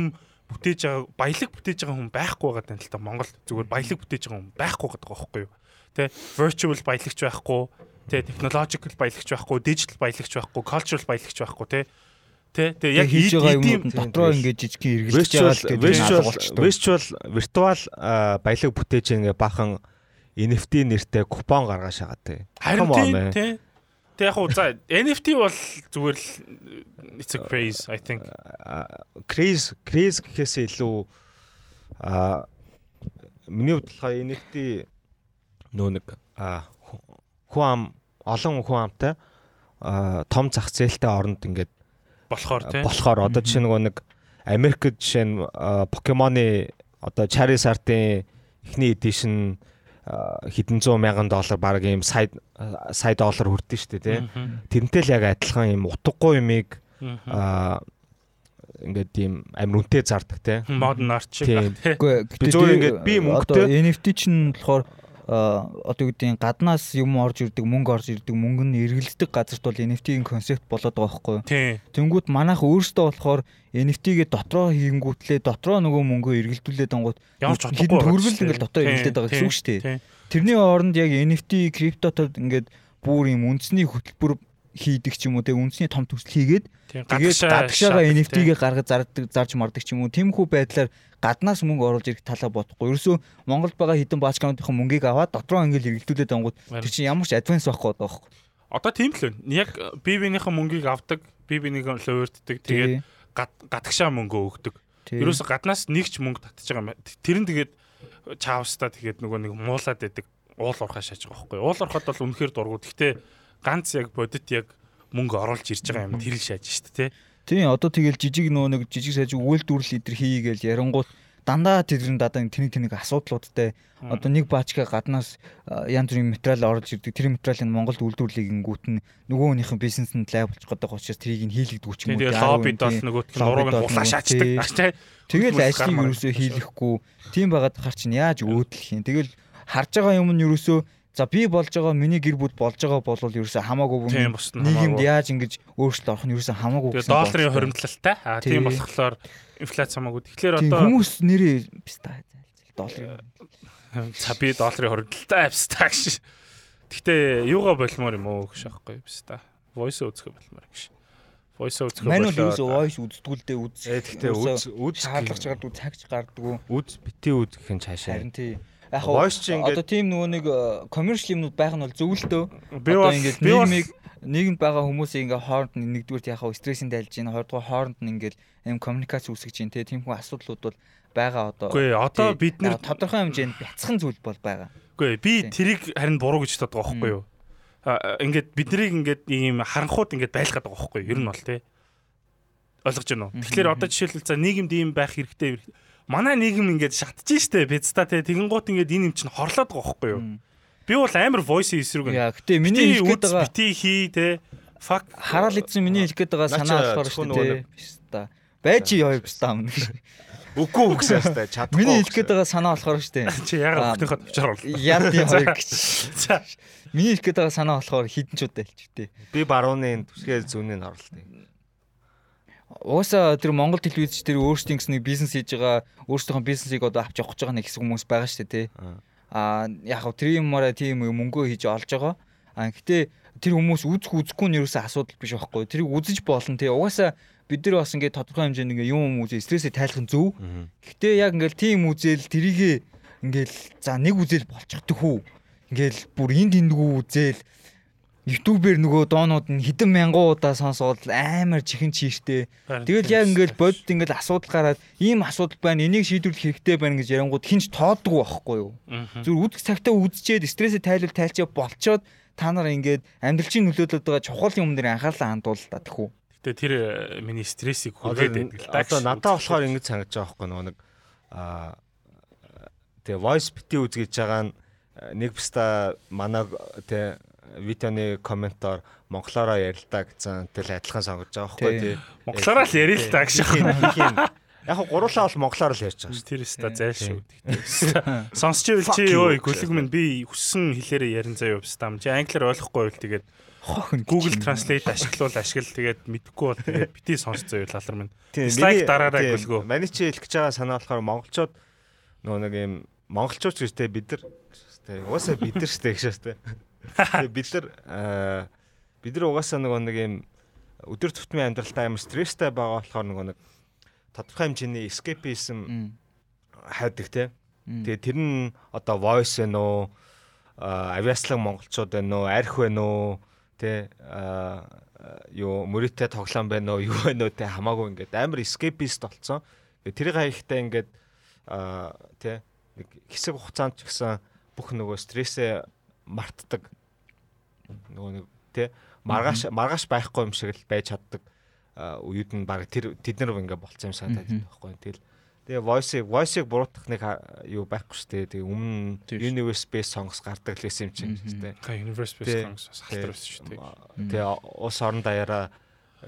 бүтээж байгаа баялаг бүтээж байгаа хүн байхгүй байгаа тань л та. Монгол зүгээр баялаг бүтээж байгаа хүн байхгүй байгаа байхгүй юу. Тэ virtual баялагч байхгүй, тэ technological баялагч байхгүй, digital баялагч байхгүй, cultural баялагч байхгүй, тэ. Тэ тэгээ яг хийж байгаа юм дотроо ингээд жижигхэн эргэлж байгаа virtual virtual virtual баялаг бүтээж ингээ бахан NFT нэртэй купон гаргаж шагаад тэ. Харин тийм Тэг яг уу за NFT бол зүгээр л it's a craze I think. Craze craze гэхээс илүү а миний бодлохоо NFT нөө нэг хүн олон хүн амтай том зах зээлтэй оронд ингээд болохоор тийм болохоор одоо жишээ нөгөө нэг Америкт жишээ нь Покемоны одоо Charizard-ын эхний edition хэдэн зуун мянган доллар баг ийм сая сая доллар хүрдэн шүү дээ тий. Тэрнтэй л яг адилхан ийм утгагүй юмыг аа ингээд ийм амир үнэтэй зардаг тий. Тийм. тий. Үгүй Би зүгээр ингээд би мөнгөтэй- NFT чинь болохоор одоо үгдийн гаднаас юм орж ирдэг мөнгө орж ирдэг мөнгө нь эргэлддэг газарт бол NFT-ийн концепт болоод байгаа байхгүй юу? Тэнгүүт манайх өөрсдөө болохоор NFT-гээ дотроо хийнгүүтлээ дотроо нөгөө мөнгөө эргэлдүүлээд ангууд хідэн төрвөл ингээл дотоо эргэлдээд байгаа гэсэн үг шүү дээ. Тэрний оронд яг NFT криптотод ингээд бүр юм үндэсний хөтөлбөр хийдэг ч юм уу те үндэсний том төсөл хийгээд тэгээд Гадагшаа гадагшаага NFT-гээ гаргаж зардаг зарж мардаг ч юм уу тиймхүү байдлаар гаднаас мөнгө оруулж ирэх талаа бодохгүй. Ерөөсөө Монголд байгаа хідэн баачкаунтын мөнгийг аваад дотроо ингээл эргэлдүүлээд ангууд тэр чинь ямар ч адванс байхгүй байхгүй. Одоо тийм л байна. Яг бие биенийхээ мөнгийг авдаг, бие биенийгээ луурддаг. Тэгээд гад- гадагшаа мөнгө өгдөг. Ерөөсө гаднаас нэг ч мөнгө татчих байгаа юм. Тэр нь тэгээд чаавстаа тэгээд нөгөө нэг муулаад байдаг. Уул урхаа шааж байгаа байхгүй. Уул урхад бол үнэхээр дургу. Гэхдээ ганц яг бодит яг мөнгө оруулж ирж байгаа юм тэр л шааж штэ тий. Тийм одоо тэгэл жижиг нөө нэг жижиг саж үйлдвэрлэл идэр хийгээл ярангууд дандаа тэдний дадаа тэнийг тэнийг асуудлуудтай одоо нэг баачка гаднаас янз бүрийн материал оруулж ирдэг тэр материалыг Монголд үйлдвэрлэгэнгүүт нь нөгөөнийхэн бизнесэнд лай болж байгаа учраас тэрийг нь хийлэгдэх ч юм уу Тэгээд лоббид бол тийм. нөгөөтг нь нурууг нь бол хулаа нөгөө, шаачдаг. тий. Ах тий. Тэгэл ажлыг ерөөсөө байдаг. хийлэхгүй тийм байгаад хар чинь яаж өөдлөх юм тэгэл харж байгаа юм нь ерөөсөө за би болж байгаа миний гэр бүл болж байгаа бол ерөөсөө хамаагүй нь нийгэмд яаж ингэж өөрчлөлт орох нь ерөөсөө хамаагүй гэсэн долларын. Аа Тий. тийм болохоор инфляц хамаагүй. Тэгэхээр одоо хүмүүс нэрээ пста долларын За би долларын хоригдaltaй австаа гэж. Гэтэ юугаа болмоор юм уу гэж аахгүй австаа. Voice үзэх болмоор гэж. Voice үзэх Манай л ерөөсөө voice үздэгүүлдэ үз. Э тэгтээ үз үз шаардлагач гардаг цагч гарддаг. үз бити үз гэх нь цаашаа. Харин тий. Яг Voice чи ингээд- одоо тийм нөгөө нэг commercial юмнууд байх нь бол зөв л дөө. би бол ингээд нийгмийг нийгэмд байгаа хүмүүсийг ингээ хооронд нь нэгдүгээр яг стрессийн дайлж байна. Хоёрдугаар хооронд нь ингээл юм коммуникац үүсгэж байна те. Тийм хүн асуудлууд бол байгаа одоо. үгүй одоо бид нэр тодорхой хэмжээнд бяцхан зүйл бол байгаа. үгүй би тэрийг харин буруу гэж боддог байхгүй юу? Ингээд биднийг ингээд ийм харанхууд ингээд байлгаад байгаа байхгүй юу? Ер нь бол тий. Ойлгож байна уу? Тэгэхээр одоо жишээлбэл за нийгэмд ийм байх хэрэгтэй. Манай нийгэм ингээд шатж штэ пицта тий. Тэгэн гут ингээд энэ юм чинь хорлоод байгаа байхгүй юу? Би бол амар voice эсрэг байна. Яа гэтээ миний хэлэх гээд байгаа бити хий тий. Fuck хараал эзэн миний хэлэх гээд байгаа санаа болохоор шүү дээ. Пста. Байж яа пста өмнө. Үгүй үгсээ хэвээр чадахгүй. Миний хэлэх гээд байгаа санаа болохоор дээ. чи ягаад Аа, өхнийхөө төвчөр бол. Яд юм хоёр гэж. За Миний хэлэх гээд байгаа санаа болохоор хідэн ч удаа хэлчихвээ. Би барууны түсгээ зүүнний оролтыг. Угаасаа тэр Монгол телевиз тэр өөрсдийн гэсэн нэг бизнес хийж байгаа өөрсдийнхөө бизнесийг одоо авч явах гэж байгаа нэг хэсэг хүмүүс байгаа шүү дээ тий. Аа яг хав тэр юмараа тийм мөнгөө хийж олж байгаа. Аа гэтээ тэр хүмүүс үзэх үзэхгүй нь ерөөсөө асуудал биш байхгүй. Тэрийг үзэж болно тий. Угаасаа бид нар бас ингээд тодорхой хэмжээнд ингээ юм юм үзээ стрессээ тайлах нь зөв. Гэтээ яг ингээл тийм үзэл тэрийгэ ингээл за нэг үзэл болчихдог хүү. Ингээл бүр энд эндгүү үзэл YouTube-ээр нөгөө доонууд нь хэдэн мянган удаа сонсоод амар чихэн чийртэй. Тэгэл яг ингээл бодит ингээл асуудал гараад ийм асуудал байна энийг шийдвэрлэх хэрэгтэй байна гэж ярангууд хинч тооддог байхгүй юу. Зүр үдх цагтаа үдчихэд стрессээ тайлбар тайлчаа болчоод та нар ингээд амьдралчийн нөлөөлөд байгаа чухал юм дээр анхаарлаа хандууллаа тэхүү. Гэтэ тэр э, миний стрессийг хүргээд байдаг л та. Одоо надад болохоор ингэж санагдаж байгаа байхгүй нөгөө нэг аа тэгээ voice бити үзгэж байгаа нь э, нэг бста манай тэ видеоны комментоор монголоороо ярилтаа гэсэн тэл адилхан сонгож байгаа байхгүй Тий. Монголоороо л ярил л та гэж. Яг хоо гурлаа бол монголоор л ярьж байгаа шүү. Тэр өста зайлшгүй. Гэтэ сонсч ивэл чи гэж гүлэг минь би хүссэн хэлээрээ ярин заяа явстам. Чи англиар ойлгохгүй байл тэгээд Хохин Google Translate ашиглуул ашигла тэгээд мэдхгүй бол тэгээд бити сонсч заяа лалар минь. Миний- дараарай гүлгөө. Маний чи хэлэх гэж байгаа санаа болохоор монголчууд нөгөө нэг юм монголчууд ч гэжтэй бид нар гэжтэй угаасаа бид нар штэ гэж штэ. Тэгээ бид нар аа, бид нар угаасаа нөгөө нэг юм өдөр тутмын амьдралдаа амар стресстэй байгаа болохоор нөгөө нэг тодорхой хэмжээний escapism хайдаг те. Тэгээ тэр нь одоо voice вэ нөө? Авиаслаг монголчууд вэ нөө? Арх вэ нөө? Тэ аа, юу мөрөтэй тоглоом байна уу юу байна уу тэ хамаагүй ингээд амар escapist болцсон. Тэгээ тэрийг хаяхтай ингээд тэ нэг хэсэг хугацаанд ч гэсэн бүх нөгөө стрессээ мартдаг. Нөгөө нэг тэ маргааш маргааш байхгүй юм шиг л байж чаддаг үед нь баг тэр тэд нар ингээд болцсон юм санагдаад байна байхгүй. Тэгэл Тэгээ voice-ыг voice-ыг буруутгах нэг юу байхгүй шүү дээ. Тэгээ өмнө Тийм universe based songs гардаг л байсан юм чинь шүү дээ. Ха universe based Тий. songs халтар байсан шүү дээ. Тэгээ ус орон даяараа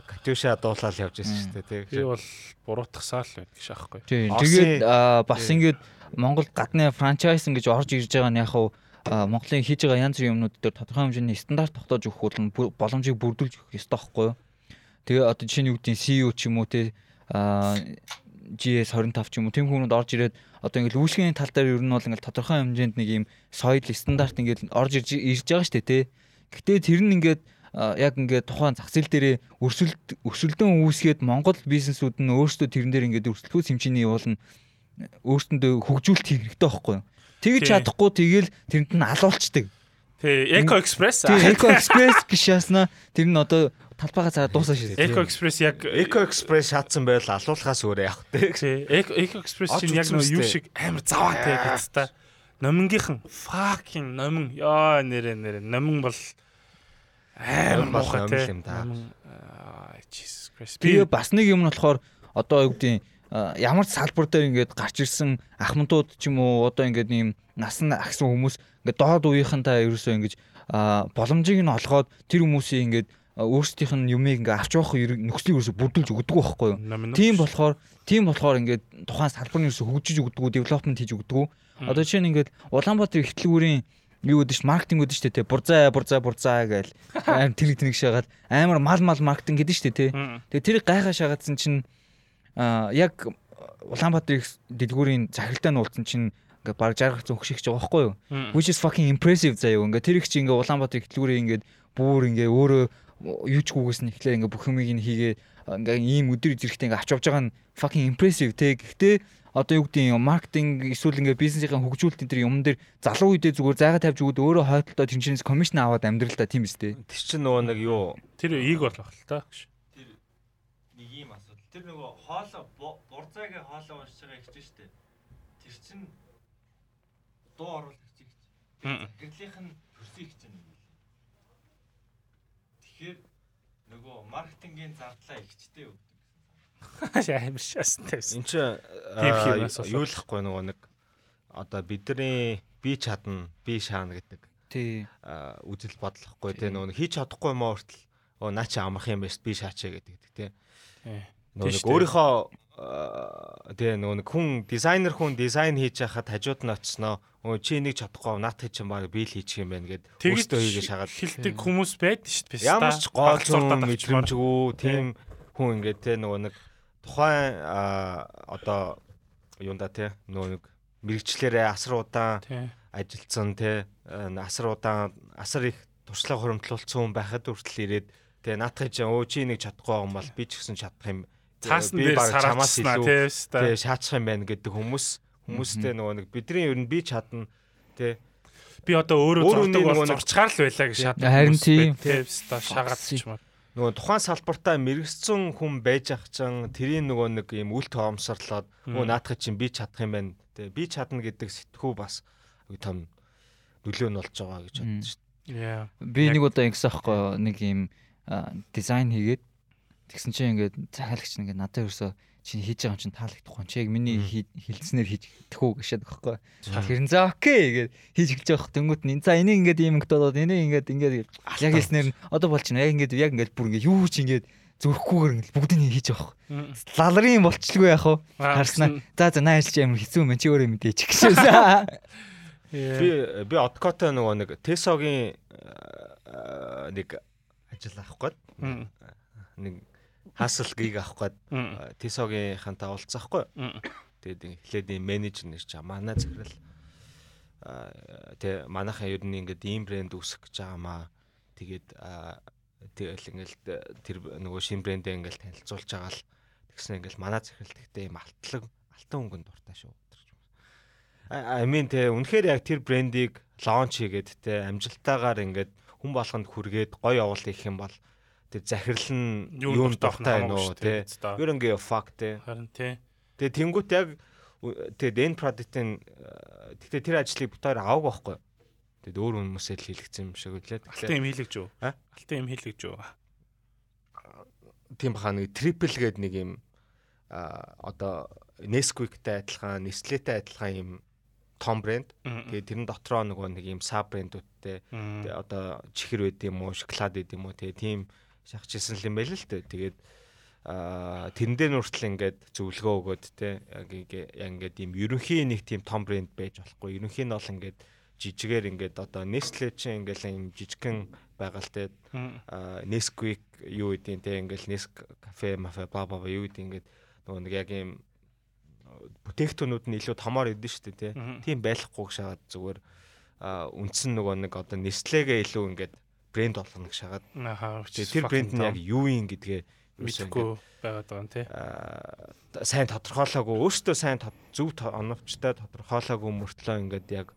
Катюша дуулаад явж байсан шүү дээ. Би Тэгээ бол буруутгасаа л байна гэж аахгүй. Тийм. Тэгээд бас Тийм. ингээд Монгол гадны франчайз ингэж орж ирж байгаа нь яг хуу аа, Монголын хийж байгаа янз бүрийн юмнууд дээр тодорхой хэмжээний стандарт тогтоож өгөх бол боломжийг бүрдүүлж өгөх ёстой байхгүй юу? Тэгээ одоо жишээ нь юу гэдэг CEO ч юм уу те GS 25 ч юм уу тийм хүмүүс орж ирээд одоо ингээд үйлчлэгийн тал дээр ер нь бол ингээд тодорхой хэмжээнд нэг юм соёл стандарт ингээд орж ирж ирж байгаа шүү дээ те. Гэхдээ тэр нь ингээд яг ингээд тухайн зах зээл дээрээ өрсөлд өсөлтөн үүсгээд Монгол бизнесүүд нь өөрсдөө тэрэн дээр ингээд өрсөлдөхөөс хэмжээний явуулна өөрсөндөө хөгжүүлэлт хийх хэрэгтэй байхгүй юу? Тэгж Тий. чадахгүй тэгэл тэрэнд нь алуулцдаг. Тий, Eco Express. Тэг Eco Express гэж яснаа тэр нь одоо талбайгаа цараа дуусаа шүү дээ. Eco Express яг Eco Express шаардсан байл алуулахаас өөрөө явах тий. Тий, Eco Express чинь яг нэг юу шиг амар заваатай гэж та. Номингийнхан fucking номин ёо нэрэ нэрэ номин бол амар. Номин, аа, Jesus Christ. Тэгээ бас нэг юм нь болохоор одоо юу гэдэг ямар ч салбар дээр ингээд гарч ирсэн ахмадууд ч юм уу одоо ингээд ийм насан агсан хүмүүс ингээд доод үеийнхэнтэй ерөөсөө ингэж боломжийг нь олгоод тэр хүмүүсийн ингээд өөрсдийнх нь юмыг ингээд авч явах нөхцөлийг ерөөсөө бүрдүүлж өгдөг байхгүй юу? Тийм болохоор тийм болохоор ингээд тухайн салбар нь ерөөсөө хөгжиж өгдөг, девелопмент хийж өгдөг. Одоо жишээ нь ингээд Улаанбаатар ихтлгүүрийн юу гэдэг ш маркетинг гэдэг штэ те бурзаа бурзаа бурзаа гээл амар тэр тэнэг шагаад амар мал мал маркетинг гэдэг штэ те Тэгээ тэрийг гайхаа шагаадсан чинь яг Улаанбаатар их дэлгүүрийн захиралтай нь уулзсан чинь ингээ баг жаргах зөн хөшигч байгаа байхгүй юу? Which is fucking impressive заяа. Ингээ тэр их чи ингээ Улаанбаатар их дэлгүүрийн ингээ бүр ингээ өөрөө юучгүйгээс нь ихлээр ингээ бүх юмыг нь хийгээ ингээ ийм өдөр зэрэгтэй ингээ авч явж байгаа нь fucking impressive те. Гэхдээ одоо юу гэдэг юм маркетинг эсвэл ингээ бизнесийн хөгжүүлэлтийн тэр юм дээр залуу үедээ зүгээр зайгаа тавьж өгөөд өөрөө хойдолтой тэнцэнээс комисшн аваад амьдрал та тийм үстэй. Тэр чинь нөгөө нэг юу Тэр ийг болох л та. нэг ийм асуудал. Тэр нөгөө хоолоо бу- бурзаагийн хоолоо уншиж байгаа гэж штэ. Тэр чин дуу оруулах гэж. Мм. Гэрлийнх нь төрсөн их чинь юм билээ. Тэгэхээр нөгөө маркетингийн зардлаа ихчтэй өгдөг. Амар шаастай байсан. эн чинь юу л хгүй нөгөө нэг одоо бидний би чадна би шаана гэдэг Тий. үзэл бодлохгүй те нөгөө хийж чадахгүй мó хүртэл оо наа чи амрах юм биш би шаачаа гэдэг те Тий. Нөгөө өөрийнхөө те нөгөө нэг хүн дизайнер хүн дизайн хийж байхад хажууд нь очсноо өө чи нэг чадахгүй наат чинь баг би л хийчих юм байна гэд өөртөө хийгээ шагаад. хилдэг хүмүүс байд шүү дээ. ямар ч гол зурдаад мэдрэмжгүй тийм хүн ингээд те нөгөө нэг тухайн аа, одоо юунда те нөгөө нэг мэрэгчлэрээ асар удаан ажилдсан те э, асар удаан асар их туршлага хуримтлуулсан хүн байхад хүртэл ирээд те наатахын чинь өө чи нэг чадахгүй юм бол би ч гэсэн чадах юм Цаасан дээр илүү тий. те ста. шаачих юм байна гэдэг хүмүүс хүмүүстэй нөгөө нэг бидний ер нь би чадна те Би одоо өөрөө Өөр зурдаг бол нөгөө зурчгаар л байлаа гэж шатна. Харин тийм. Тий. ста шагаад ч юм уу. нөгөө тухайн салбартаа мэрэгцэн хүн байж ах чинь тэрийн нөгөө нэг юм үл тоомсорлоод өө наатахын чинь би чадах юм байна те би чадна гэдэг сэтгүү бас том нөлөө нь болж байгаа гэж боддоо шүү Яа. Би нэг удаа ингэсэн аахгүй нэг юм дизайн хийгээд тэгсэн чинь ингээд захиалагч нь ингээд надад ерөөсө чинь хийж байгаа юм чинь таалагдахгүй чи яг миний хэлснээр хийж тэхүү гэшээд байхгүй. Тэрэн за окей гэгээд хийж эхэлж байгаа хөх тэнгуут нь. За энийг ингээд ийм өгдөөд энийг ингээд ингээд яг хэлснээр нь одоо болчихно яг ингээд яг ингээд бүр ингээд юу ч ингээд зүрхгүйгээр ингээд бүгдийг хийж байгаа хөх. Лалрын болчлгүй яах вэ? Харснаа. за за наа ажиллаж амар хэцүү мэн чи өөрөө мэдээч гэшээ. би би откотой нөгөө нэг тесогийн э, нэг ажил авах гээд Мм. нэг хасл гиг авах гээд Мм. тесогийн ханта уулзахгүй Мм. тэгээд эхлээд менежер нэр чи манай захирал аа, тэ манайхаа ер нь ингээд ийм брэнд үүсгэх гэж байгаамаа тэгээд тэгэл ингээл тэр нөгөө шин брэндээ ингээл танилцуулж байгаа л тэгснэ ингээл манай захирал тэгтээ ийм алтлаг алтан өнгөнд дуртай шүү I mean тэ үнэхээр яг тэр брендийг лонч хийгээд тэ амжилтаагаар ингээд хүн болгонд хүргээд гоё явуул их юм бол тэр захирал нь юунд уу тэ You don't give a fuck тэ Харин тий. Тэгээ тэнгуут яг тэгээд энэ продуктын тэгтээ тэр ажлыг битээр аваг байхгүй. Тэгээд өөр хүмүүсээ л хийлгцэн юм шиг үлээ. Алтан юм хийлгэж юу? А? Алтан юм хийлгэж юу? тийм баха нэг трипл гээд нэг юм а одоо Nesquik-тэй адилхан, Nestle-тэй адилхан юм том брэнд. Тэгээ тэрэн дотроо нөгөө нэг юм саб брэндүүдтэй тэгээ одоо чихэр байд юм уу, шоколад байд юм уу тэгээ тийм шахажсэн юм байл л дээ. Тэгээд аа тэрнээ нүртэл ингээд зөвлөгөө өгөөд те яг ингээд ийм ерөнхийн нэг тийм том брэнд байж болохгүй. Ерөнхийн нь бол ингээд жижигээр ингээд одоо Nestle ч ингээд ийм жижигхэн байгальтай аа Nesquik юу гэдэг те ингээд Nesk кафе мафе ба ба юу гэдэг ингээд нөгөө нэг яг ийм э, бүтээгтүүнүүд нь илүү томоор идэв шүү дээ те. Тийм байхгүй шахаад зүгээр үнсэн нөгөө нэг одоо Nestle-гээ илүү ингээд брэнд болгоно гэж шагаад. Ахаа. Тэр брэнд нь яг юу юм гэдгээ мэдхгүй байгаад байгаа юм тий. сайн тодорхойлоогүй өөртөө сайн зөв оновчтой тодорхойлоогүй мөртлөө ингээд яг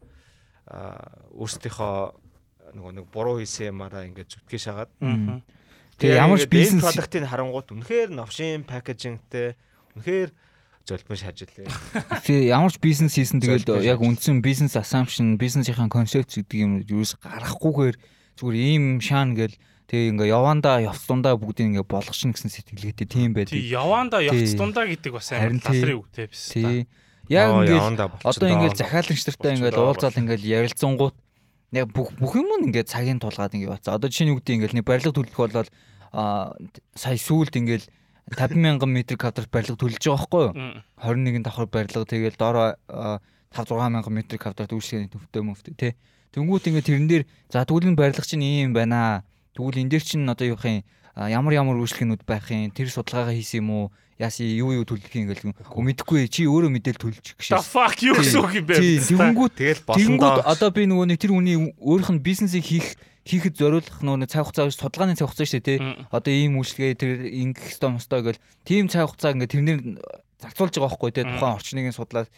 өөрсдийнхөө нөгөө нэг буруу хийсэн юмараа ингээд зүтгэж шагаад. Тэгээ ямар ч бизнес продуктыг харангуут үнэхээр новшин пакэжингтэй үнэхээр золбон шажилээ. Тэгээ ямар ч бизнес хийсэн тэгээд яг үндсэн бизнес assumption, бизнесийн концепт гэдэг юм юус гарахгүйгээр зүгээр ийм шаан гэл тэгээ ингээ яванда явцдундаа бүгдийг ингээ болгочихно гэсэн сэтгэлгээтэй тийм байд. Тий яванда явцдундаа гэдэг бас амар талрын үг те биш. Тий. Яг ингээл одоо ингээл захиалагч нартай ингээл уулзаал ингээл ярилцсангууд яг бүх бүх юм нь ингээд цагийн тулгаад ингээд бацаа. Одоо жишээ нь үгдээ ингээл нэг барилга төлөх болол а сая сүүлд ингээл 50 мянган метр квадрат барилга төлж байгаа байхгүй юу? 21 давхар барилга тэгэл доороо 5 6 мянган метр квадрат үйлчлэгээний төвтэй мөвтэй тий. Тэнгүүт ингээ тэрэн дээр за тэгвэл энэ барилга чинь ийм байна. Тэгвэл энэ дээр чинь одоо юу юм ямар ямар үйлчлэгнүүд байх юм тэр судалгаагаа хийсэн юм уу? Яасан юу юу төлөх юм ингээл мэдхгүй чи өөрөө мэдээл төлж гişээ. The fuck юу гэсэн үг юм бэ? Тэнгүүт тэгэл болондоо одоо би нөгөө нэг тэр хүний өөрийнх нь бизнесийг хийх хийхэд зориулах нөгөө цаг хугацаа судалгааны цаг хугацаа шүү дээ тий. Одоо ийм үйлчлэгээ тэр ингэх хэвээр мостой гэл тийм цаг хугацаа ингээ тэрнэр зарцуулж байгаа байхгүй тий. Тухайн орчныг судлаад.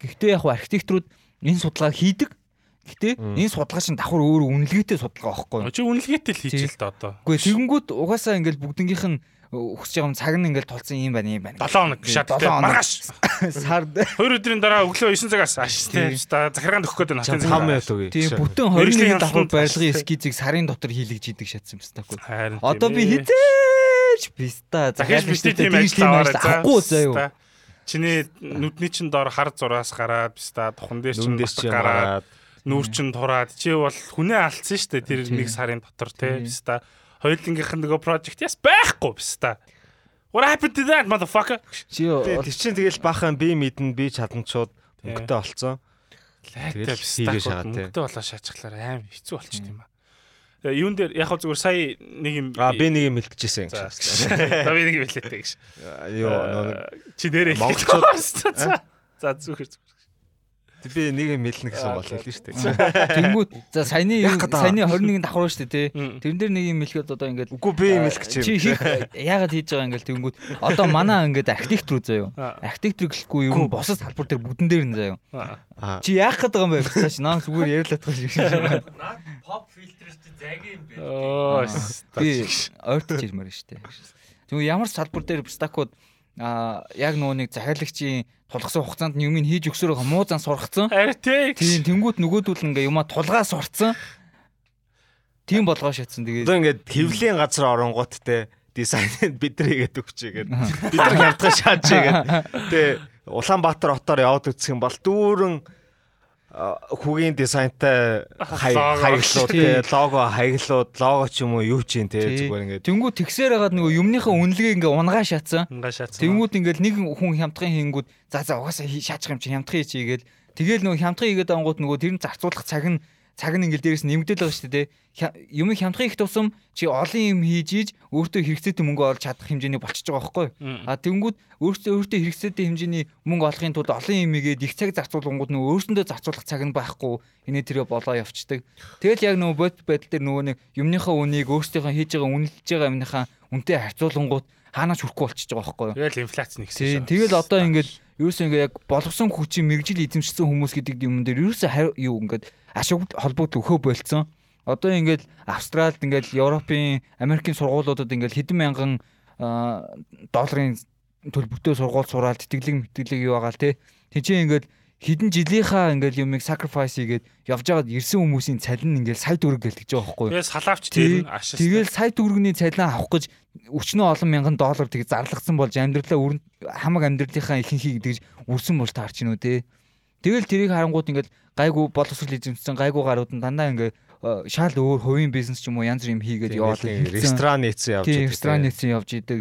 Гэхдээ яг архитекторууд энэ судалгааг хийдэг. Гэтэ энэ судалгаа чинь давхар өөр үнэлгээтэй судалгаа байхгүй. Чи үнэлгээтэй л хийж л да одоо. Үгүй тэгэнгүүт угаасаа ингээл бүгднгийнх нь өсөж байгаа цаг нь ингээл тулцсан юм байна юм байна. 7 хоног шаттай маргааш. Сард. 2 өдрийн дараа өглөө 9 цагаас ааш тийм захиргаанд өгөх гээд байна. Тийм 5 минут үгүй. Тийм бүтэн 21 давхар барилгын эскизийг сарын дотор хийлгэж идэг шатсан юм байна. Одоо би хизээч биста захиалж биштэй тийм ажил авахгүй заяа. Чиний нүдний чин доор хар зураас гараад биста тухан дээр чин гараад нүүр чин тураад чи бол хүнээ алдсан шүү дээ тэр нэг сарын дотор те биста хоёулынгийнх нөгөө project яс байхгүй биш та. What happened to that motherfucker? Чи тэр чинь тэгэл бахан би мэднэ би чадамчууд өнгөтэй олцсон. Тэгэл хийгээ шагаад те. Өнгөтэй болоо шаачглаар аим хэцүү болчих юм аа. Юун дээр яг хөө зүгээр сая нэг юм Аа би нэг юм хэлчихсэн гэж. За би нэг юм хэлээтэй гэж. Йоо чи нэрээ монголчууд за зүгээр би нэг юм хэлнэ гэсэн бол хэлнэ шүү дээ. Тэнгүүт за саяны саяны 21 давхар шүү дээ тий. Тэрэн дээр нэг юм хэлэхэд одоо ингээд үгүй би юм хэлэх гэж юм. Чи яагаад хийж байгаа ингээд тэнгүүт одоо манай ингээд архитектор заяа. Архитектор гэлэхгүй юу босод салбар дээр бүгдэн дээр нь заяа. Чи яах гээд байгаа юм бэ? Цааш наа зүгээр яриулаад байгаа шиг шиг. Pop filter чи загийн юм бэ. Оо. Би ойртож ирмээр шүү дээ. Тэгвэл ямар салбар дээр стакууд а яг нөгөө нэг захиалагчийн тулгсан хугацаанд юм хийж өгсөөр муу зан сургацсан. Харин тийм тэнгуут нөгөөдүүл ингээ юма тулгаа сурцсан. Тийм болгоо шатсан тэгээд. Одоо ингээд хэвлийн газар оронгууд те дизайнд бид нар хийгээд өгчээгээд бид нар хямдхан шаажээгээд те Улаанбаатар хотоор яваад үзэх юм бол дүүрэн хүүгийн дизайнтай хаяглууд те лого. хаяглууд лого ч юм уу юу ч юм те зүгээр ингээд. Тэнгүү тэгсээр хагаад нөгөө юмныхаа үнэлгээ ингээ унгаа шатсан. Унгаа шатсан тэнгүүд ингээд нэг хүн хямдхан хийнгүүд за за угаасаа шаачих юм чи хямдхан хийчихгээл тэгэл нөгөө хямдхан хийгээд ангууд нөгөө тэр нь зарцуулах цаг нь цаг нь ингээл дээрээс нэмэгдэл байгаа шүү дээ. Юм хямдхан их тусам чи олон юм хийж ийж өөртөө хэрэгцээтэй мөнгө олж чадах хэмжээний болчихж байгаа байхгүй. А тэнгүүд өөртөө өөртөө хэрэгцээтэй хэмжээний мөнгө олохын тулд олон юм игээд их цаг зарцуулгууд нөгөө өөрсөндөө зарцуулах цаг нь байхгүй. Инээ тэрэ болоо явцдаг. Тэгэл яг нөгөө бод байдал дээр нөгөө нэг юмныхаа үнийг өөрсдийнхөө хийж байгаа үнэлж байгаа юмныхаа үнтэй харьцуулангууд хаанаач хүрхгүй болчихж байгаа байхгүй. Тэгэл инфляц нэгсэн. Тэгэл одоо ингээд ерөөсөө ингээ яг болгосон хүчийн мэрэгжил эзэмшсэн хүмүүс гэдэг юм дээр ерөөсөө юу ингээд ашиг холбогдол өхөө болцсон. Одоо ингээд Австралид ингээд Европын Америкийн сургуулиудад ингээд хэдэн мянган долларын төлбөртэй сургууль сураад тэтгэлэг мэтгэлэг юу байгаа л те. Тинчээ ингээд хідэн жилийнхаа ингээл юмыг sacrifice хийгээд явж байгаад ирсэн хүмүүсийн цалин ингээл сая төгрөг гэлтэж байгаа байхгүй юу? Тэгээ салаавч Тий, нь ашиг. Тэгэл сая төгрөгийн цалин авах гэж өчнөө олон мянган доллар тийг зарлагдсан болж амьдралаа хамаг амьдралынхаа ихэнхийг тэгж үрсэн болж таарч гинүү те. Тэгэл тэрийг харангууд ингээд гайгүй боловсрол эзэмсэн гайгүй гарууд нь дандаа ингээд э, шал өөр хувийн бизнес ч юм уу янз бүр юм хийгээд яваад ресторан нээсэн явж байдаг. ресторан нээсэн явж идэг.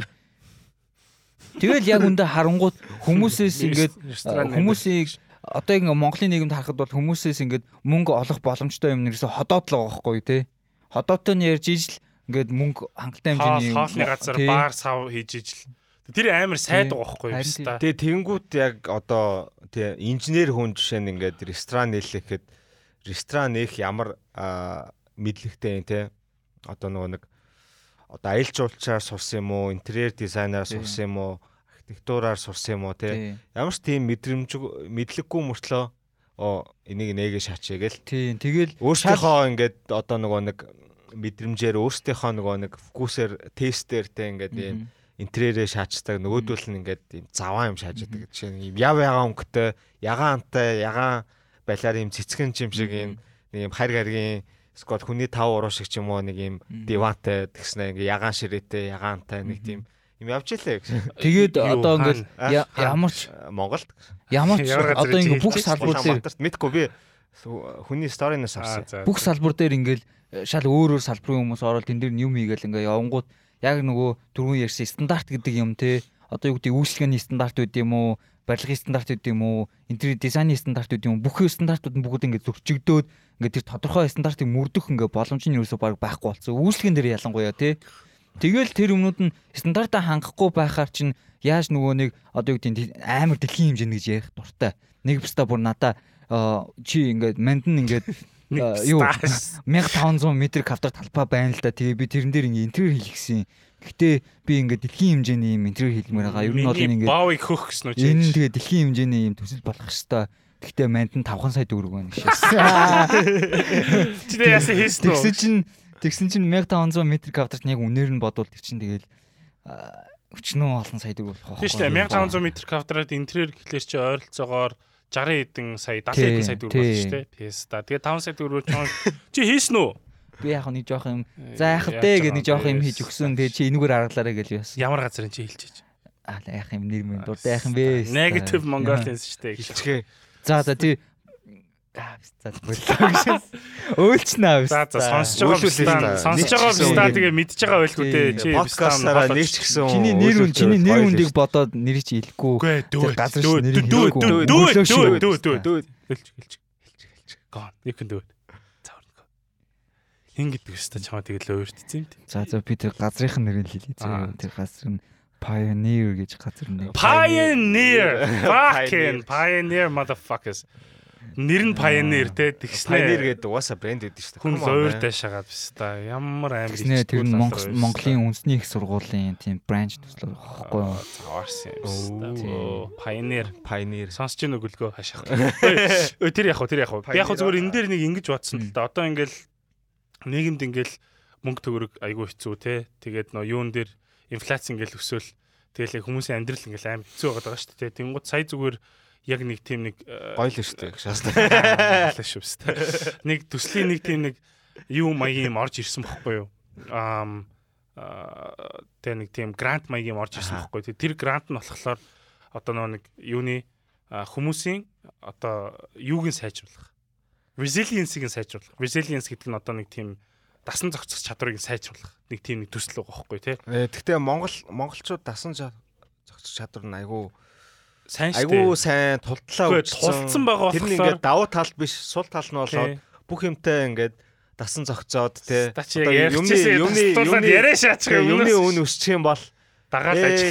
Тэгэл яг үндэ харангууд хүмүүсээс ингээд Ресторан хүмүүсийг одоо ингээ Монголын нийгэмд харахад бол хүмүүсээс ингээд мөнгө олох боломжтой юм нэрсээ ходоод л байгаа байхгүй тий. Ходоодтой нь ярьж ижил ингээд мөнгө хангалттай хэмжээний хоолны газар баар сав хийж ижил. Тэр амар сайд байгаа байхгүй юу? Та? Тэгээ тэгэнгүүт яг одоо тий инженер хүн жишээ нь ингээд ресторан нээлэхэд ресторан нээх ямар мэдлэгтэй юм те одоо нөгөө нэг одоо аялал жуулчаар сурсан юм уу интерьер дизайнаар Тий. сурсан юм уу архитектураар сурсан юм уу те ямар ч тийм мэдрэмж мэдлэггүй мөртлөө оо энийг нээгээ шаачээ гэл Тий. Тэгэл өөрсдийнхөө ингээд одоо нөгөө нэг мэдрэмжээр өөрсдийнхөө нөгөө нэг фокусээр тестээр те ингээд ийм интерьерээ шаачдаг нөгөөдөл нь ингээд ийм заваа юм шааж байдаг жишээ нь ийм яв ягаан өнгөтэй ягаантай ягаан балиар ийм цэцгэн юм шиг ийм нэг ийм харь гаргийн скот хүний тав уруу шиг ч юм уу нэг ийм дивантай тэгснэ ингээ ягаан ширээтэй ягаантай нэг тийм юм явж илээ гэж. Тэгээд одоо я- Хаана? ямар ч Монголд? ямар ч одоо чи ингээд бүх салбар дээр мэдгүй би хүний сторинаас Аа, авсан. бүх салбар дээр ингээл э, шал өөр өөр салбарын хүмүүс ороод тэн дээр юм хийгээл ингээ явангууд яг нөгөө түрүүн ярьсан стандарт гэдэг юм те. Одоо юу гэдэг үйлчлэгээний стандарт үүд юм уу? Барилгын стандарт үүд юм уу? Интерьер дизайны стандарт үүд юм бүх стандартууд нь бүгд ингээ зөрчигдөөд ингээ тэр тодорхой стандартыг мөрдөх ингээ боломж нь ерөөсөө баг байхгүй болсон. Үйлчлэгэн дээр ялангуяа те. Тэгэл тэр өмнөд нь стандартаа хангахгүй байхаар чинь яаж нөгөө нэг одоо юу гэдэг амар дэлхийн хэмжээнд гэж ярих дуртай. Нэг бста бүр надаа а, чи ингээд манд нь ингээд юу 1500 м квадрат талбай байна л да. Тэгээ би тэрэн дээр ингээд интерьер хийлгэсэн. Гэхдээ би ингээд дэлхийн хэмжээний юм интерьер хийлмээр байгаа. Ер нь бол энэ ингээд баавыг хөөх гэсэн үү? энэ тэгээ дэлхийн хэмжээний юм төсөл болох хэвээр. Гэхдээ манд нь 5 сая төгрөг байна шээс. Чи яасан хийсэн үү? Тэгсэн чинь тэгсэн чинь 1500 м квадрат яг үнээр нь бодвол тэр чинь тэгэл өчнөө олон сая төгрөг болох Тийм шүү дээ. 1500 м квадрат интерьер гэхлээр чи ойролцоогоор 60 хэдэн сая 70 Тий, хэдэн сая төгрөг болно шүү дээ. Песта. Тэгээ 5 сая төгрөгөөр чон чи хийсэн үү? би яг нэг жоох юм за яах вэ гэж нэг жоох юм хийж өгсөн. Тэгээ чи энэгээр аргалаарай гэж яасан. Ямар газар чи хэлж чиж. Аа яах юм нэр мэн дуртай яах юм бэ? Negative Mongolians шүү дээ. Хилчгээ. За за тий Боллоо гэж. Өөлчнэ аа. За за сонсож байгаа сонсож байгаа бистаа тэгээ мэдж байгаа байлгүй те. Чи Подкастаараа нэг ч гэсэн Чиний нэр үн чиний нэр үндийг бодоод нэр чи хэлэхгүй. Үгүй дүү. газар шиг нэрийг дүү хэлэхгүй. дүү дүү дүү дүү дүү дүү Хэлж хэлж хэлж хэлж. Гон. You can do it. Цаавар. Хин гэдэг өстө чамаа тэгэл өөртсөн юм. За за би тэр газрынх нь нэрийг. Аа. Тэр газар нь Pioneer гэж газар нь. Pioneer. Fucking Pioneer motherfuckers. Нэр нь Pioneer те Pioneer тэгснэ. гэдэг угаасаа брэнд гэдэг шүү дээ. Хүн Come on, өөр man. дэшагаад бистаа. Ямар амар Тэснэ тэр нь Монгол болоод Монголын үндэсний их сургуулийн тийм бранч төслөөр багхгүй юу? Заваарсан юм. Pioneer. Pioneer. Сонсож гин өгөлгөө хашаах. Өө тэр яг хуу тэр яг хуу. Би яг хуу зүгээр энэ дээр нэг ингэж бодсон л да. Одоо ингээл нийгэмд ингээл мөнгө төгрөг айгүй хэцүү те. Тэгээд нөө юун дээр инфляц ингээл өсөөл тэгэл яг хүмүүсийн амьдрал ингээл аим хэцүү байгаад байгаа шүү дээ. Тэнгууд сая зүгээр яг нэг тийм нэг э, Гоё л шүү дээ. Шаста. Алаа шүү дээ. Нэг төслийн нэг тийм нэг юу маягийн юм орж ирсэн бохгүй юу? Ам тэ нэг тийм грант маягийн орж ирсэн бохгүй? Тэр грант нь болохоор одоо нэг юуны а, хүмүүсийн одоо юуг нь сайжруулах. Resilience-ийг нь сайжруулах. Resilience гэдэг нь одоо нэг тийм дасан зохицох чадварыг сайжруулах. Нэг тийм нэг төсөл байгаа байхгүй тий? Э, Гэхдээ Монгол монголчууд дасан зохицох чадвар нь айгүй Сайн шүү дээ. сайн тултлаа тулцсан байгаа Тэр нь болохоор- ингээд давуу тал биш, сул тал нь болоод бүх юмтай ингээд дасан зохицоод те. Юмны юмны яриа шаачих те, юм. юмны өн өсчих юм бол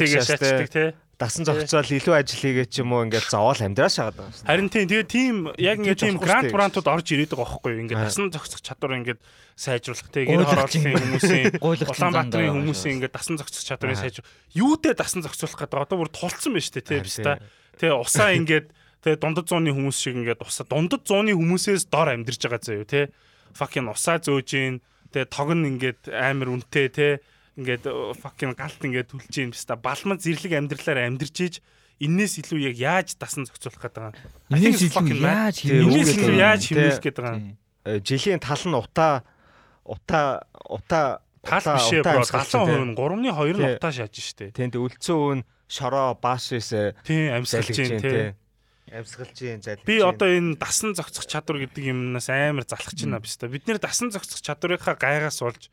хийгээ шаастай. шаачдаг тий. Дасан зохицоод илүү ажил хийгээ ч юм уу ингээд зовоол амьдраа шагаад байгаа шүү. Харин тийм тэгээ тийм яг ингээд тийм грант брантууд орж ирээд байгаа байхгүй юу? Ингээд дасан зохицох чадвар ингээд сайжруулах тий. Гэр хорооллын хүмүүсийн Улаанбаатарын хүмүүсийн ингээд дасан зохицох чадварыг сайжруул. Юутэй дасан зохицуулах гэдэг одоо бүр тулцсан байна шүү дээ тий. Биста. Тэгээ усаа ингээд тэгээ дундад зууны хүмүүс шиг ингээд усаа дундад зууны хүмүүсээс дор амьдарч байгаа заяа юу тий. Fucking усаа зөөж ийн тэгээ тог нь ингээд амар үнэтэй тий ингээд э, fucking галт ингээд түлж юм баста балман зэрлэг амьдралаар амьдэрч ийж энээс илүү яг яаж дасан зохицуулах гэдэг юм. Энээс илүү яаж энээс илүү яаж хэмнэх гэдэг юм. Жилийн тал нь утаа утаа утаа тал бишээ бро галан хувь нь 3.2 нь утаа шааж штэ. Тэнд үлдсэн өвн шороо баашээс тийм амьсгалж юм тийм амьсгалж юм залж би одоо энэ дасан зохицох чадвар гэдэг юмнаас амар залхаж байна биз дээ бид нэр дасан зохицох чадварынхаа гайгаас болж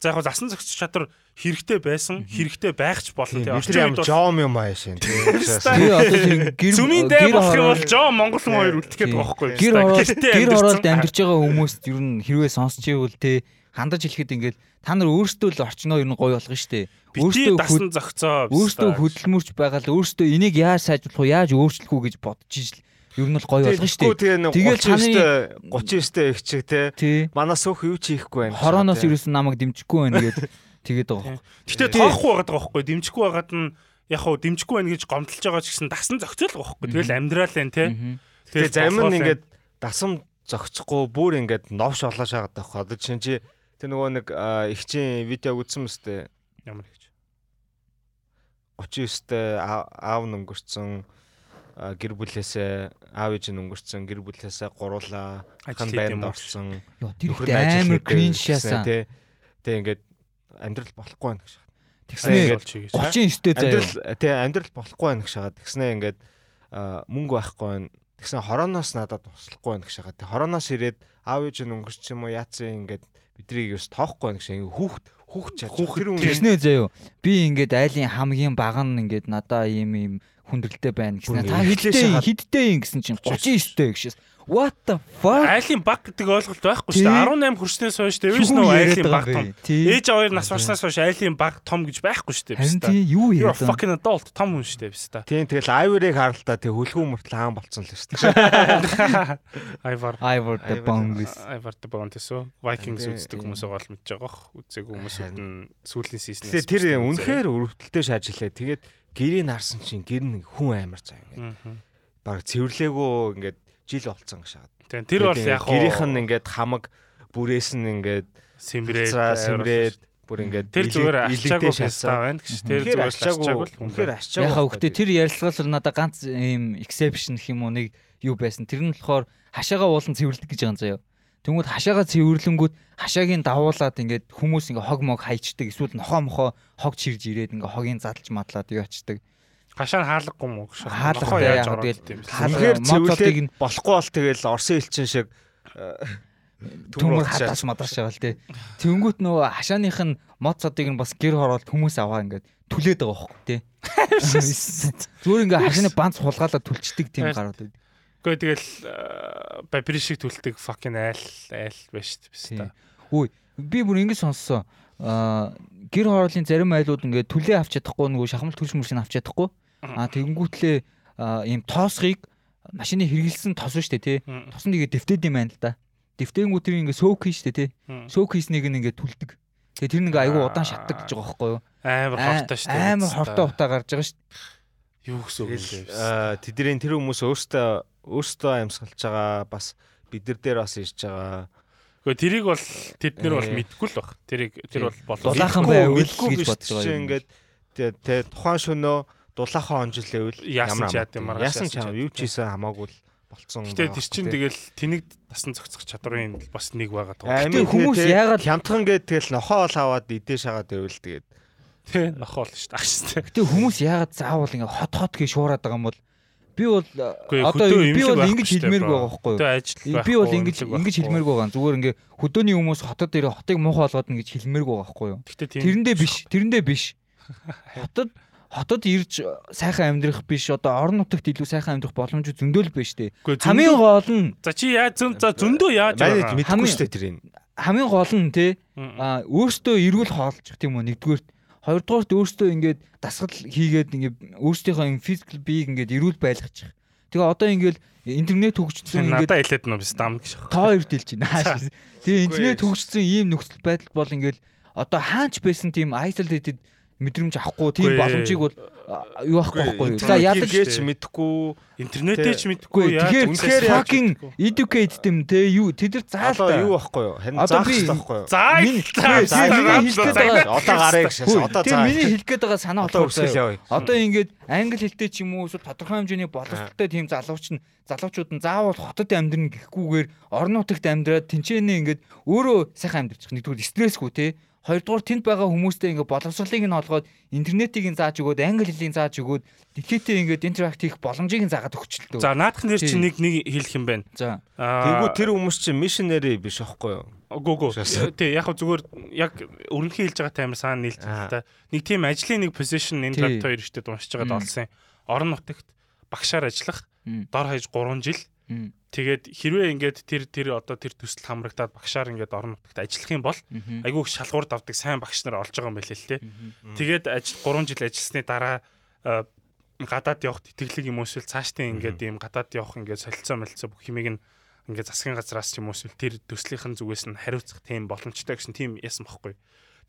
за яг хол дасан зохицох чадвар хэрэгтэй байсан, хэрэгтэй байх ч болно тий. бид юм жом юм аа шин. Би одоо тэр гэр Зүмийн дай болох юм бол жоо Монгол хүн хоёр үлдэхэд Тийм. юу? гэр ороод гэр ороод амьдарч байгаа хүмүүс ер нь хэрвээ сонсч ивэл те хандаж хэлэхэд ингээд та нар өөрсдөө л орчноо ер нь гоё болгоно штэ. Өөрсдөө дасан зохицоо. өөрсдөө хөдөлмөрч байгаа л өөрсдөө энийг яаж сайжруулах уу яаж өөрчлөх үү гэж бодож ижил ер нь л гоё болгоно штэ. Тэгээ нэг Тэгэл 39-тэй 39-тэй их чиг те. Манаас өөх юу ч хийхгүй байна. Хорооноос ерөөсөн намайг дэмжихгүй байна гээд тэгээд байгаа. Гэтэ тоохгүй байгаад байгаа байхгүй? Дэмжихгүй байгаад нь яг хуу дэмжихгүй байна гэж гомдлож байгаа ч гэсэн дасан зохицол байгаа байхгүй? Тэгэл амьдрал энэ тий. Тэгээ зарим нь ингээд дасам зогцохгүй бүр ингээд новш олоож байгаа таахгүй. Одоо чинь чи тэр нөгөө нэг их чинь видео үзсэн мэт ямар их ч. 39-тэй аав өнгөрцөн гэр бүлээсээ аав ээж нь өнгөрцөн гэр бүлээсээ гуруулаа хан байранд орсон нөхөр амар кринж шаасан. тий Тэг ингээд амьдрал болохгүй байна гэж. Тэгснээ ингээд болж хийж. 39 дэх заяа. Амьдрал тий амьдрал болохгүй гэж шагаад тэгснээ ингээд мөнгө байхгүй байна. Тэгсэн хорооноос надад туслахгүй гэж шагаад. Тэг хорооноос ирээд аав ээж нь өнгөрч юм уу яатсан ингээд бидрийг юус тоохгүй гэж ингээд хүүхд хүүхд чад. Тэр үн Тэгснээ заяа. Би ингээд айлын хамгийн бага нь ингээд надаа ийм ийм хүндрэлтэй байна гэсэн. Та хидтэй хидтэй юм гэсэн чинь 39-тэй гэшээс. What the fuck? Айлын баг гэдэг ойлголт байхгүй шүү дээ. 18 хүрснээс хойш there is no айлын баг том. Ээж аваар нас барснаас хойш айлын баг том гэж байхгүй шүү дээ. Харин биз тий юу яриад байгаа. fucking adult том хүн шүү дээ дээ. Тийм тэгэл айварыг харалтаа тэг хөлгөө мөртл хаан болцсон л шүү дээ. Айвар Ivor the Ivor- Boundless. Айвар the Bounties уу? Vikings үздэг тий. хүмүүс байгаа л мэдж байгаа бох. Үзээгүй хүмүүсүүд нь сүүлийн. Тэгээ тэр үнэхээр өрөвдөлтөй шаажилаа. Тэгээд гэрийг харсан чинь гэр нь хүн амар цаа ингээд. Бараг цэвэрлээгөө ингээд жил болцсон шагаад. Тэгээ тэр бол яг гэрийнх нь ингээд хамаг бүрээс нь ингээд сэмрээд цаа сэмрээд бүр ингээд тэр зүгээр ачаагүй феста байна гэж. Тэр зүгээр ачаагүй л үнэхээр ачаагүй. Яхаа хөхтэй тэр ярилцлагаас надад ганц ийм exception гэх юм уу нэг юу байсан. Тэр нь болохоор хашаага уулан цэвэрлдэг гэж байгаа юм заяа. Тэнгүүд хашаага цэвэрлэнгүүд хашаагийн давуулаад ингээд хүмүүс ингээ хог мог хайчдаг. Эсвэл нохоо мохоо хог чирж ирээд ингээ хогийн задлж мадлаад юу ачдаг. Хашаа хаалгагүй мó гэж. Хаалгатай, Нохоо яаж ороод хаалга- Үнэхээр цэвэрлээд нь- болохгүй бол тэгэл Орсын элчин шиг Төмөр хатаач мадаш шагаал те. Тэнгүүт нөгөө хашааных нь мод цодыг нь бас гэр хороолт хүмүүс аваа ингээд түлээд байгаа хөөхгүй те. Зүгээр ингээ хашааны банц хулгаалаад түлчдэг тийм гарууд. Гэхдээ тэгэл бабри шиг түлдэг fucking айл айл байж шүү дээ. Үгүй би бүр ингэ сонссон. Аа гэр хорооллын зарим айлууд ингээ түлээ авч чадахгүй нөгөө шахмал түлш мөршин авч чадахгүй. Аа тэгэнгүүтлээ аа, ийм тоосхийг машины хэрэгэлсэн тос шүү дээ тий. Мм. Тоснд ингээ дэвтээд юм байна л да. Дэвтэнгүү тэр ингээ сөөк хийн шүү дээ тий. Мм. Сөөк хийснийг нь ингээ түлдэг. Тэгээ тэр нэг айгүй удаан шатдаг гэж байгаа байхгүй юу? Амар хортой шүү дээ. Амар хортой утаа гарч байгаа шүү дээ. Юу гэсэн үг юм бэ? Тэгэл аа, тэдний тэр хүмүүс өөртөө өөртөө амьсгалж байгаа бас бид нар дээр бас ирж байгаа. Гэхдээ тэрийг бол тэд нар бол Ээ. мэдгүй л баг. Тэрийг тэр бол болов. Дулаахан байвал гэж бодож байгаа юм. ингээд тэ тухайн шөнөө дулаахан онжилээвэл Яасан ч яад юм маргааш яасан ч юу ч хийсэн хамаагүй л болцсон. Гэтэ тэр чин тэгэл тэнийг дасан зохицох чадрын бас нэг байгаа тоо. Амин хүмүүс яагаад- хямдхан гээд тэгэл нохоо ол аваад идээ шагаад байвал тэгээд Тэ нохоол шүү дээ. Агш тэ. Гэтэ хүмүүс яагаад заавал ингээ хот хот гэж шуураад байгаа юм бол би бол Үгүй, одоо би бол ингэж шүү дээ, хэлмээргүй байгаа байхгүй юу? Би бол ингэж ингэж хэлмээргүй байгаа. Зүгээр ингээ хөдөөний хүмүүс хотод ирээ хотыг муухай болгоод ингэж хэлмээргүй байгаа байхгүй юу? Гэтэ тийм Тэрэндээ биш, тэрэндээ биш. Хотод хотод ирж сайхан амьдрах биш одоо орон нутагт илүү сайхан амьдрах боломж зөндөл биш дээ. Үгүй, Хамгийн гол нь За чи яаж зөнд за зөндөө яаж байгаа? мэдгүй Хамгийн- шүү дээ тэрийг. хамгийн гол нь те Мм. а өөртөө эрүүл хоолчих тийм үү нэгдүгээрт хоёрдугаарт өөртөө ингээд дасгал хийгээд ингээд өөрсдийнхөө юм физикал биеийг ингээд эрүүл байлгачих. Тэгээ одоо ингээд интернет хөгжсөн ингээд Надаа хэлээд нөө биш дам гэж. тоо хоёр дэлж байна. Тэгээ интернет хөгжсөн ийм нөхцөл байдал бол ингээд одоо хаач байсан тийм isolated мэдрэмж авахгүй тийм боломжийг бол юу авахгүй байхгүй. За яадаг гэж мэдэхгүй интернетээ ч яаж тэгэхээр үнэхээр fucking educate them те юу тэд нар заал одоо та. юу байхгүй юу? Харин заах байхгүй юу? заа Миний- заа, байгаа- Одоо гарыг. Хүү, Одоо заа. миний хэлэх гээд байгаа санаа явъя. Одоо ингээд англи хэлтэй ч юм уу эсвэл тодорхой хэмжээний боловсролтой тийм залууч нь залуучууд нь заавал хотод амьдрын гэхгүйгээр орон нутагт амьдраад тэнцэнэ ингээд өөрөө сайхан амьдрчих. Нэгдүгээр стрессгүй те. Хоёрдугаар тэнд байгаа хүмүүстэй ингээд боловсролыг нь олгоод интернетийг нь зааж өгөөд англи хэлийг зааж өгөөд дэлхийдээ ингээд интеракт хийх боломжийг нь заагаад өгчлөө. За наадах нэр чи Тийм. нэг нэг хэлэх юм байна. За. Тэгвэл тэр хүмүүс чинь мишнери биш аахгүй юу? Гү гү. Шээс. Тий, яг зүгээр яг өрнөхий хэлж байгаа таймер саана нийлж Аа. байна та. Нэг тийм ажлын нэг position энэ лабт хоёр ихтэй уншиж байгаад олсон. Орон нутагт багшаар ажиллах, дор хаяж 3 жил. Тэгээд хэрвээ ингээд тэр тэр одоо тэр төсөл хамрагдаад багшаар ингээд орон нутагт ажиллах юм бол айгүй их шалгуур давдаг сайн багш нар олж байгаа юм байлээ л те. Мгм. Тэгээд ажил 3 жил ажилласны дараа а, гадаад явах тэтгэлэг юм эсвэл цаашдаа ингээд ийм гадаад явах ингээд солилцоо молилцоо бүх юмыг нь ингээд засгийн газраас ч юм уу эсвэл тэр төслийнхэн зүгээс нь хариуцах тийм боломжтой гэсэн тийм ясан бохгүй.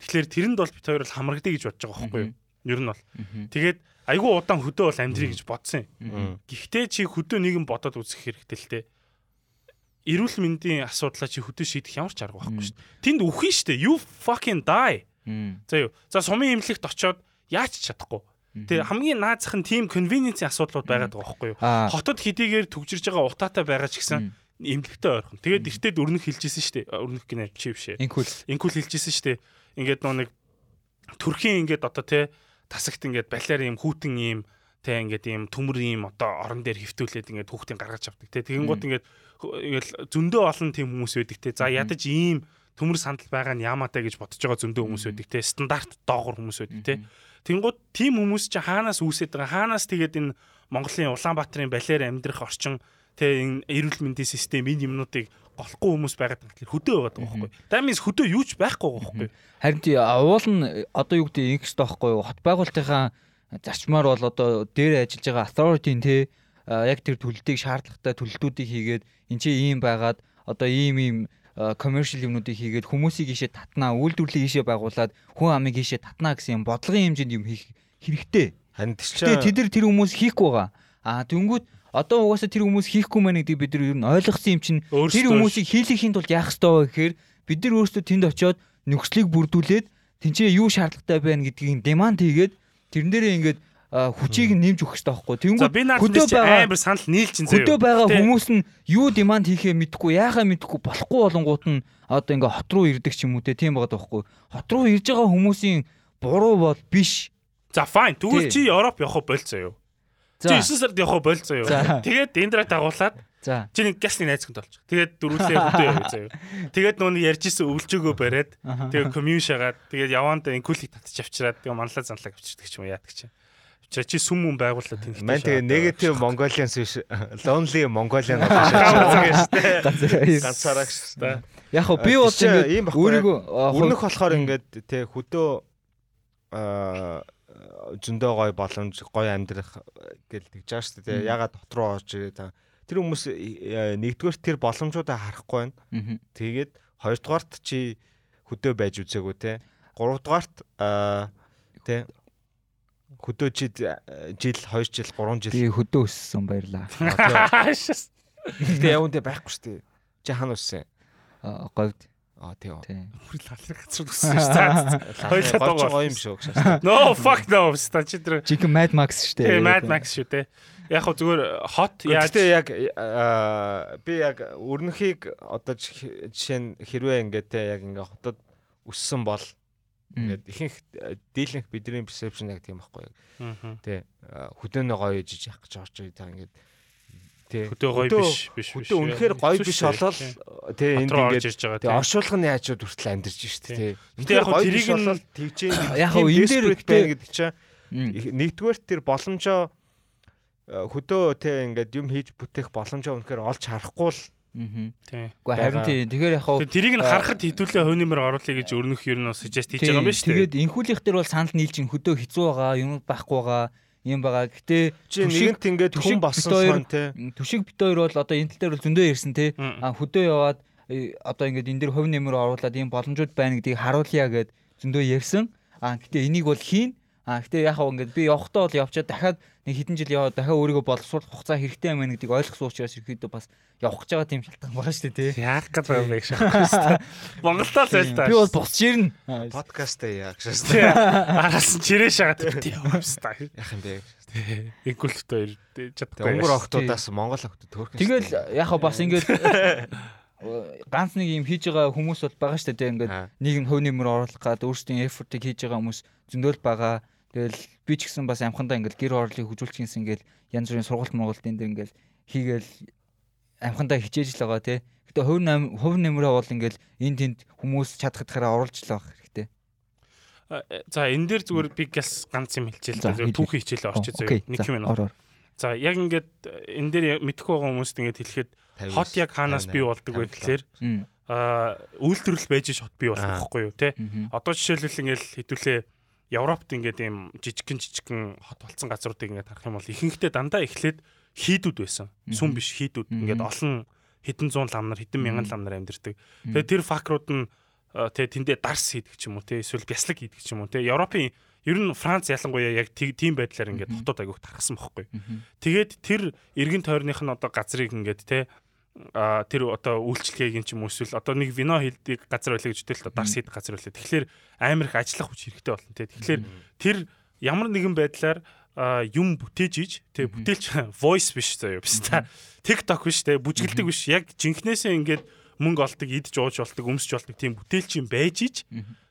Тэгэхээр тэрэнд бол бит хоёр бол хамрагдъя гэж бодож байгаа бохгүй юу? Ер нь бол. Тэгээд айгүй удаан хөдөө бол амьдрий гэж бодсон юм. Гэхдээ чи хөдөө нэгэн бодоод үзэх хэрэгтэй л те. Эрүүл мэндийн асуудлаа чи хөдөө шийдэх ямар ч арга байхгүй шүү дээ. Тэнд үхэн шүү дээ. You fucking die. За юу. За сумын имлэгт очоод яаж ч чадахгүй. Тэгээ хамгийн наазах нь team convenience асуудлууд байгаад байгаа байхгүй юу? Хотод хэдийгээр төгжирж байгаа утаатай байгаа ч гэсэн имлэгтэй ойрхон. Тэгээд эртэд өрнөх хэлжсэн шүү дээ. Өрнөх гинэ чи биш ээ. Инкул. Инкул хэлжсэн шүү дээ. Ингээд нөө нэг төрхийн ингээд одоо те тасагт ингээд балиар юм хүүтэн юм те ингээд юм төмөр юм одоо орон дээр хөвтүүлээд ингээд хүүхдийн гаргаж авдаг те тэгэнгუთ ингээд ингээл зөндөө олон тийм хүмүүс байдаг те за ядаж ийм төмөр сандал байгаа нь яамаатай гэж бодож байгаа зөндөө хүмүүс байдаг те стандарт доогор хүмүүс байдаг те Тэнгууд тийм хүмүүс чи хаанаас үүсээд байгаа? Хаанаас тэгээд энэ Монголын Улаанбаатарын балиар амьдрах орчин тэ энэ эрүүл мэндийн систем энэ юмнуудыг голохгүй хүмүүс байгаад байгаа тэгэхээр хөдөө байгаад байгаа байхгүй. That means хөдөө юу ч байхгүй байгаа байхгүй. Харин тий уул нь одоо юу гэдэг ингэс тоохгүй юу? Хот байгуулалтынхаа зарчмаар бол одоо дээр ажиллаж байгаа authority-н тий а, яг тэр төлөлтийг шаардлагатай төлөлтүүдийг хийгээд эн чинь ийм байгаад одоо ийм ийм а, commercial юмнуудыг хийгээд хүмүүсийг ийшээ татнаа, үйлдвэрлэлийг ийшээ байгуулад хүн амыг ийшээ татнаа гэсэн юм бодлогын хэмжээнд юм хийх хэрэгтэй. Харин Гэтэ тэд нар тэр хүмүүс хийхгүй байгаа. Аа тэнгүүд одоо угаасаа тэр хүмүүс хийхгүй маа гэдгийг бид нар ер нь ойлгосон юм чинь тэр хүмүүсийг хийлэхийн тулд яах ёстой вэ гэхээр бид нар өөрсдөө тэнд очиод нөхцөлийг бүрдүүлээд тэнцээ юу шаардлагатай байна гэдгийг деманд хийгээд тэрэн дээрээ ингээд хүчийг нэмж өгөх хэрэгтэй байхгүй. Тэнгүүд хөдөө байгаа амар санал нийлж ин хөдөө байгаа хүмүүс нь юу деманд хийхээ мэдэхгүй яахаа мэдэхгүй болохгүй болонгууд нь одоо ингээ хот руу ирдэг ч юм уу те тийм байгаа байхгүй. Хот руу ирж байгаа хүмүүсийн буруу бол биш. За fine. Тэгвэл чи Европ явах болцоо юу? Чи За 9 сард явах болцоо юу? Тэгээд дендраа дагуулад за чи нэг гасны найз хүнд олчих. Тэгээд дөрвөлээ хөдөө явъя заяа. Тэгээд нууны ярьжсэн өвлжөөгөө бариад тэгээд комьюн шагаад тэгээд яваанда инкулийг татчих авчираад тэгээд манлаа занлаа авчирдаг ч юм уу яадаг чинь. Авчираа чи сүм мөн байгууллаа тэнхтэй. Ман тэгээ негатив Mongolians биш lonely Mongolian Ганцаараа- ганцаараа шүү. Яг хөө би бол ингээд өөрийгөө Өрнөх болохоор ингээд тэ хөдөө аа зөндөө гой боломж гой амьдрах гэл тэгж байгаа шүү дээ. Ягаад дот руу орж ирээ та. Тэр хүмүүс э, нэгдүгээр тэр боломжуудаа харахгүй байна. Тэгээд хоёрдугаарт чи хөдөө байж үзээгүй те. Гуравдугаарт аа тэ хөдөө чи э, жил 2 жил 3 жил би хөдөө өссөн баярлаа. Гэтэ дээр байхгүй шүү дээ. Чи хана үссэн? А, Говьд Аа тийм. тий. Бүр лалрах газар үссэн шүү дээ. Хоёулаа Говч дуугаа. гоё юм шүү гэж. No fuck no. Ста чи тэр Жинхэнэ Mad Max шүү дээ. Тэгээ Mad Max шүү те. Яг хөө зүгээр hot яаж Гэтэ яг аа, би яг өрнөхийг одоо жишээ нь хэрвээ ингээд те яг ингээд хотод өссөн бол ингээд ихэнх дийлэнх бидний perception яг тийм байхгүй. Тэ хөдөөнөө гоё жиж явах гэж орж ирээ та ингээд хөдөө гоё биш биш биш. хөдөө үнэхээр гоё биш болол энд Хот руу орж ингээд тийм. оршуулгын яачууд хүртэл амьдарч штэ тий. Гэтэ яг тэрийг нь- тэгж Яг энэ дээр байна гэдэг чинь нэгдүгээр тэр боломжоо э, хөдөө те ингээд юм хийж бүтээх боломжоо үнэхээр олж харахгүй л. Тийм. Уу харин байгаа. тий. Тэгэхээр яг Тэгээ тэрийг нь харахад хитүүлээ хөнөмөр оруулъя гэж өрнөх ер нь suggest хийж байгаа юм байна шүү дээ. Тэгээд инхүүлийнх дээр бол санал нийлж ин хөдөө хэцүү байгаа, юм байхгүй байгаа, юм байгаа. Гэтэ нэгэнт ингээд хүн болсон сон те түшиг бит хоёр бол одоо энэ тал дээр бол зөндөө тий. Мм. А хөдөө яваад э, одоо ингээд энэ дэр хувь нэмэр оруулаад ийм боломжууд байна гэдгийг харуулъя гэд зөндөө ярьсан. Аа гэтээ энийг бол хийн. Аа гэтээ яг хав ингээд би явахдаа бол явчаад дахиад нэг хэдэн жил яваад дахиад өөрийгөө боловсруулах хугацаа хэрэгтэй юм байна гэдгийг ойлгосон учраас ерөөдөө бас явах гэж байгаа тийм шалтгаан байгаа шүү дээ тий. Яах гэдэг юм бэ гэж. Монголоо л байл та. Би бол босч ирнэ. Подкастаа яах шээс. Тий. Араас нь чирээ шагаад тий явста. Яах юм бэ? Тэгээ чадахгүй. өнгөр охтуудаас Монгол охтууд төрөх юм. Тэгэл яг хав бас ингээд ганц нэг юм хийж байгаа хүмүүс бол байгаа шүү дээ ингээд нь хувь нэмэр оруулах гад өөрсдийн эфортыг хийж байгаа хүмүүс зөндөл байгаа. Тэгэл би ч гэсэн бас амхандаа ингээд гэр орлыг хөжүүлчих юмсан ингээд янз бүрийн сургалт мургалтын дээр ингээд хийгээл амхандаа хичээж л байгаа тий. Гэтэ хувь нэм хувь нэмрээ бол ингээд энэ тэнд хүмүүс чадах гэхээр оруулж л байгаа хэрэгтэй. За энэ дээр зүгээр би гяс ганц юм хэлчихэл. За, түүхий хичээлээ орчих заяа. Нэг юм байна. За яг ингээд энэ дээр мэдхгүй байгаа хүмүүст ингээд хэлэхэд хот яг хаанаас бий болдог вэ гэхээр аа үйлдвэрлэл байж ш хот бий болох байхгүй юу те. Одоо жишээлбэл ингээд хэдүүлээ Европт ингээд ийм жижигхэн жижигхэн хот болсон газруудыг ингээд харах юм бол ихэнхдээ дандаа эхлээд хийдүүд байсан. Сүм биш хийдүүд. Ингээд олон хэдэн зуун лам нар хэдэн мянган лам нар амьдэрдэг. Тэгээ тэр факрууд нь а, тэгээ тэндээ дарс хийдэг ч юм уу те эсвэл бяслаг хийдэг ч юм уу те Европын ер нь Франц ялангуяа яг тийм байдлаар ингээд хотод агиух тархсан бохгүй. Тэгээд тэр эргэн тойрных нь одоо газрыг ингээд те а тэр одоо үйлчлэгийг ч юм уу эсвэл одоо нэг вино хийдэг газар байлаа гэж хэлтэл одоо дарс хийдэг газар байлаа. Тэгэхээр амар их ажиллах хүч хэрэгтэй болно те. Тэгэхээр тэр ямар нэгэн байдлаар юм бүтээж иж Мгм. бүтээлч voice биш заяа биш та. TikTok биш те бүжгэлдэг биш. Яг жинхнээсээ ингээд мөнгө олдог идж ууж болдог өмсч болдог тийм бүтээлч юм байж иж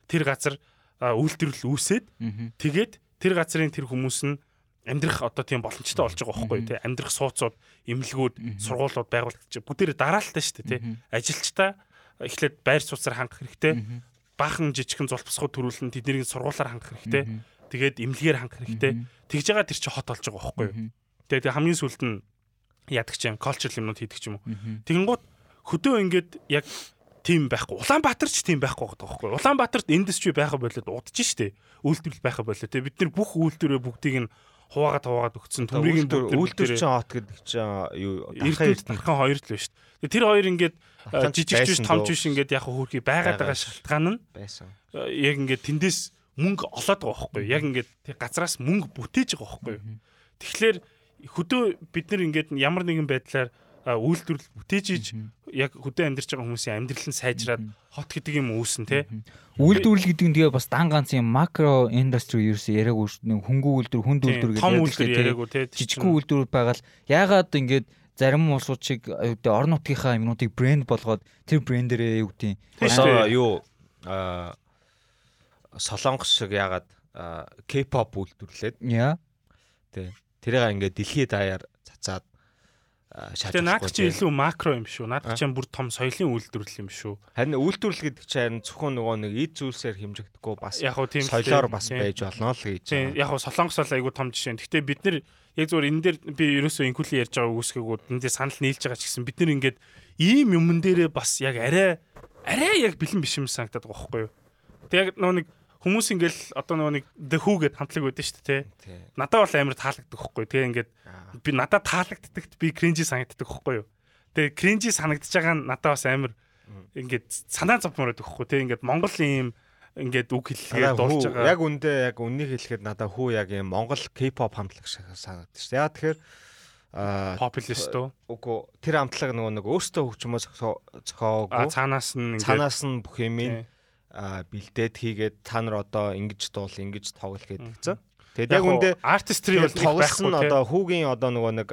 тэр газар үйлдвэрлэл үүсээд тэгээд тэр газрын тэр хүмүүс нь амьдрах одоо тийм боломжтой болж байгаа байхгүй тий. Амьдрах сууцууд эмнэлгүүд сургуулиуд байгуулагдчих бүгдээр дараалтаа шүү дээ тий. Мгм. ажилчтай эхлээд байр суусаар хангах хэрэгтэй. Мгм. баахан жижигхэн зулбсгууд төрүүлэн тэднийг сургуулаар хангах хэрэгтэй. Тэгээд эмнэлгээр хангах хэрэгтэй. Тэгж байгаа тэр чи хот болж байгаа байхгүй тэгээд тэг хамгийн сүүлд нь яадаг ч юм cultural юмнууд хийдэг ч юм уу. Мгм. тэгэнгუთ хөдөө ингээд яг тийм байхгүй. Улаанбаатар ч тийм байхгүй байгаа байхгүй Улаанбаатарт индастри байха болоод удаж штэ. Үйлдвэрлэл байха болоо те бид нар бүх үйлдвэрээ бүгдийг нь хуваагаад хуваагаад өгсөн төмрийн Үйлдвэр чинь хот гэдэг чинь юу эрдэнэ тархан хоёр л байна штэ тэр хоёр ингээд Тархан ч жижиг жиж байсан том дөө. жиж ингээд яг хөөрхий байгаад Байгаа шалтгаан нь э, яг ингээд тэндээс мөнгө олоод байгаа байхгүй яг ингээд газраас мөнгө бүтээж байгаа байхгүй тэгэхээр хөдөө бид нар ингээд ямар нэгэн байдлаар үйлдвэрлэл бүтээж иж яг хөдөө амьдарч байгаа хүмүүсийн амьдрал нь сайжраад хот гэдэг юм үүсэн те Үйлдвэрлэл гэдэг нь тэгээ бас дан ганц юм макро индастри ерөөсөө яриаггүй. Хөнгөн үйлдвэр, хүнд үйлдвэр гэдэг том үйлдвэр яриаггүй те Жижигхэн үйлдвэрүүд байгаа л яагаад ингээд зарим улсууд шиг орон нутгийнхаа юмнуудыг брэнд болгоод тэр брэндэрээ юу гэдэг шүү. юу аа солонгос шиг ягаад аа, K-pop үйлдвэрлээд? Яа? Тий. Тэрийг ингээд дэлхийд даяар цацаад аа, Тэгээ наад чи тий. илүү макро юм шүү. Наад А? чи бүр том соёлын үйлдвэрлэл юм шүү. Харин үйлдвэрлэл гэдэг чинь зөвхөн нөгөө нэг эд зүйлсээр хэмжигдэхгүй бас Яг тийм соёлоор бас байж болно л гэж. Тийм яг солонгос бол айгүй том жишээ. Гэхдээ бид нар яг зүгээр энэ дээр би ерөөсөө инкули ярьж байгаа үгсгэгүүд энэ дээр санал нийлж байгаа ч гэсэн бид нар ингээд ийм юмн дээрээ бас яг арай арай яг бэлэн биш юм санагдаад байгаа байхгүй юу. Тэг яг нөгөө нэг хүмүүс ингээл одоо нөгөө нэг the who гэд хамтлаг байдаг шүү дээ. Тий. Надад бол амар таалагддаг юу. Тэгээ ингээд би надад таалагддагт би кринжи санагддаг байхгүй юу. Тэгээ кринжи санагдаж байгаа нь надад бас амар ингээд санаа байхгүй юу. Тэгээ ингээд Монгол ийм ингээд үг хэллэгээр дуулж байгаа. Яг үндэ яг үннийг хэлэхэд надаа хүү яг юм Монгол K-pop хамтлаг шиг санагдаж шүү. дээ. Яа тэгэхээр популист уу? үгүй тэр хамтлаг нөгөө нэг өөртөө хөгжмөө зохиоогүй цаанаас нь цаанаас нь бүх юм тий. Бэлдээд хийгээд та нар одоо ингэж дуул ингэж тоглол Мгм. гэдэг чинь. Тэгээд яг үндэ артистри бол тэгээд тоглосон одоо хүүгийн одоо нөгөө нэг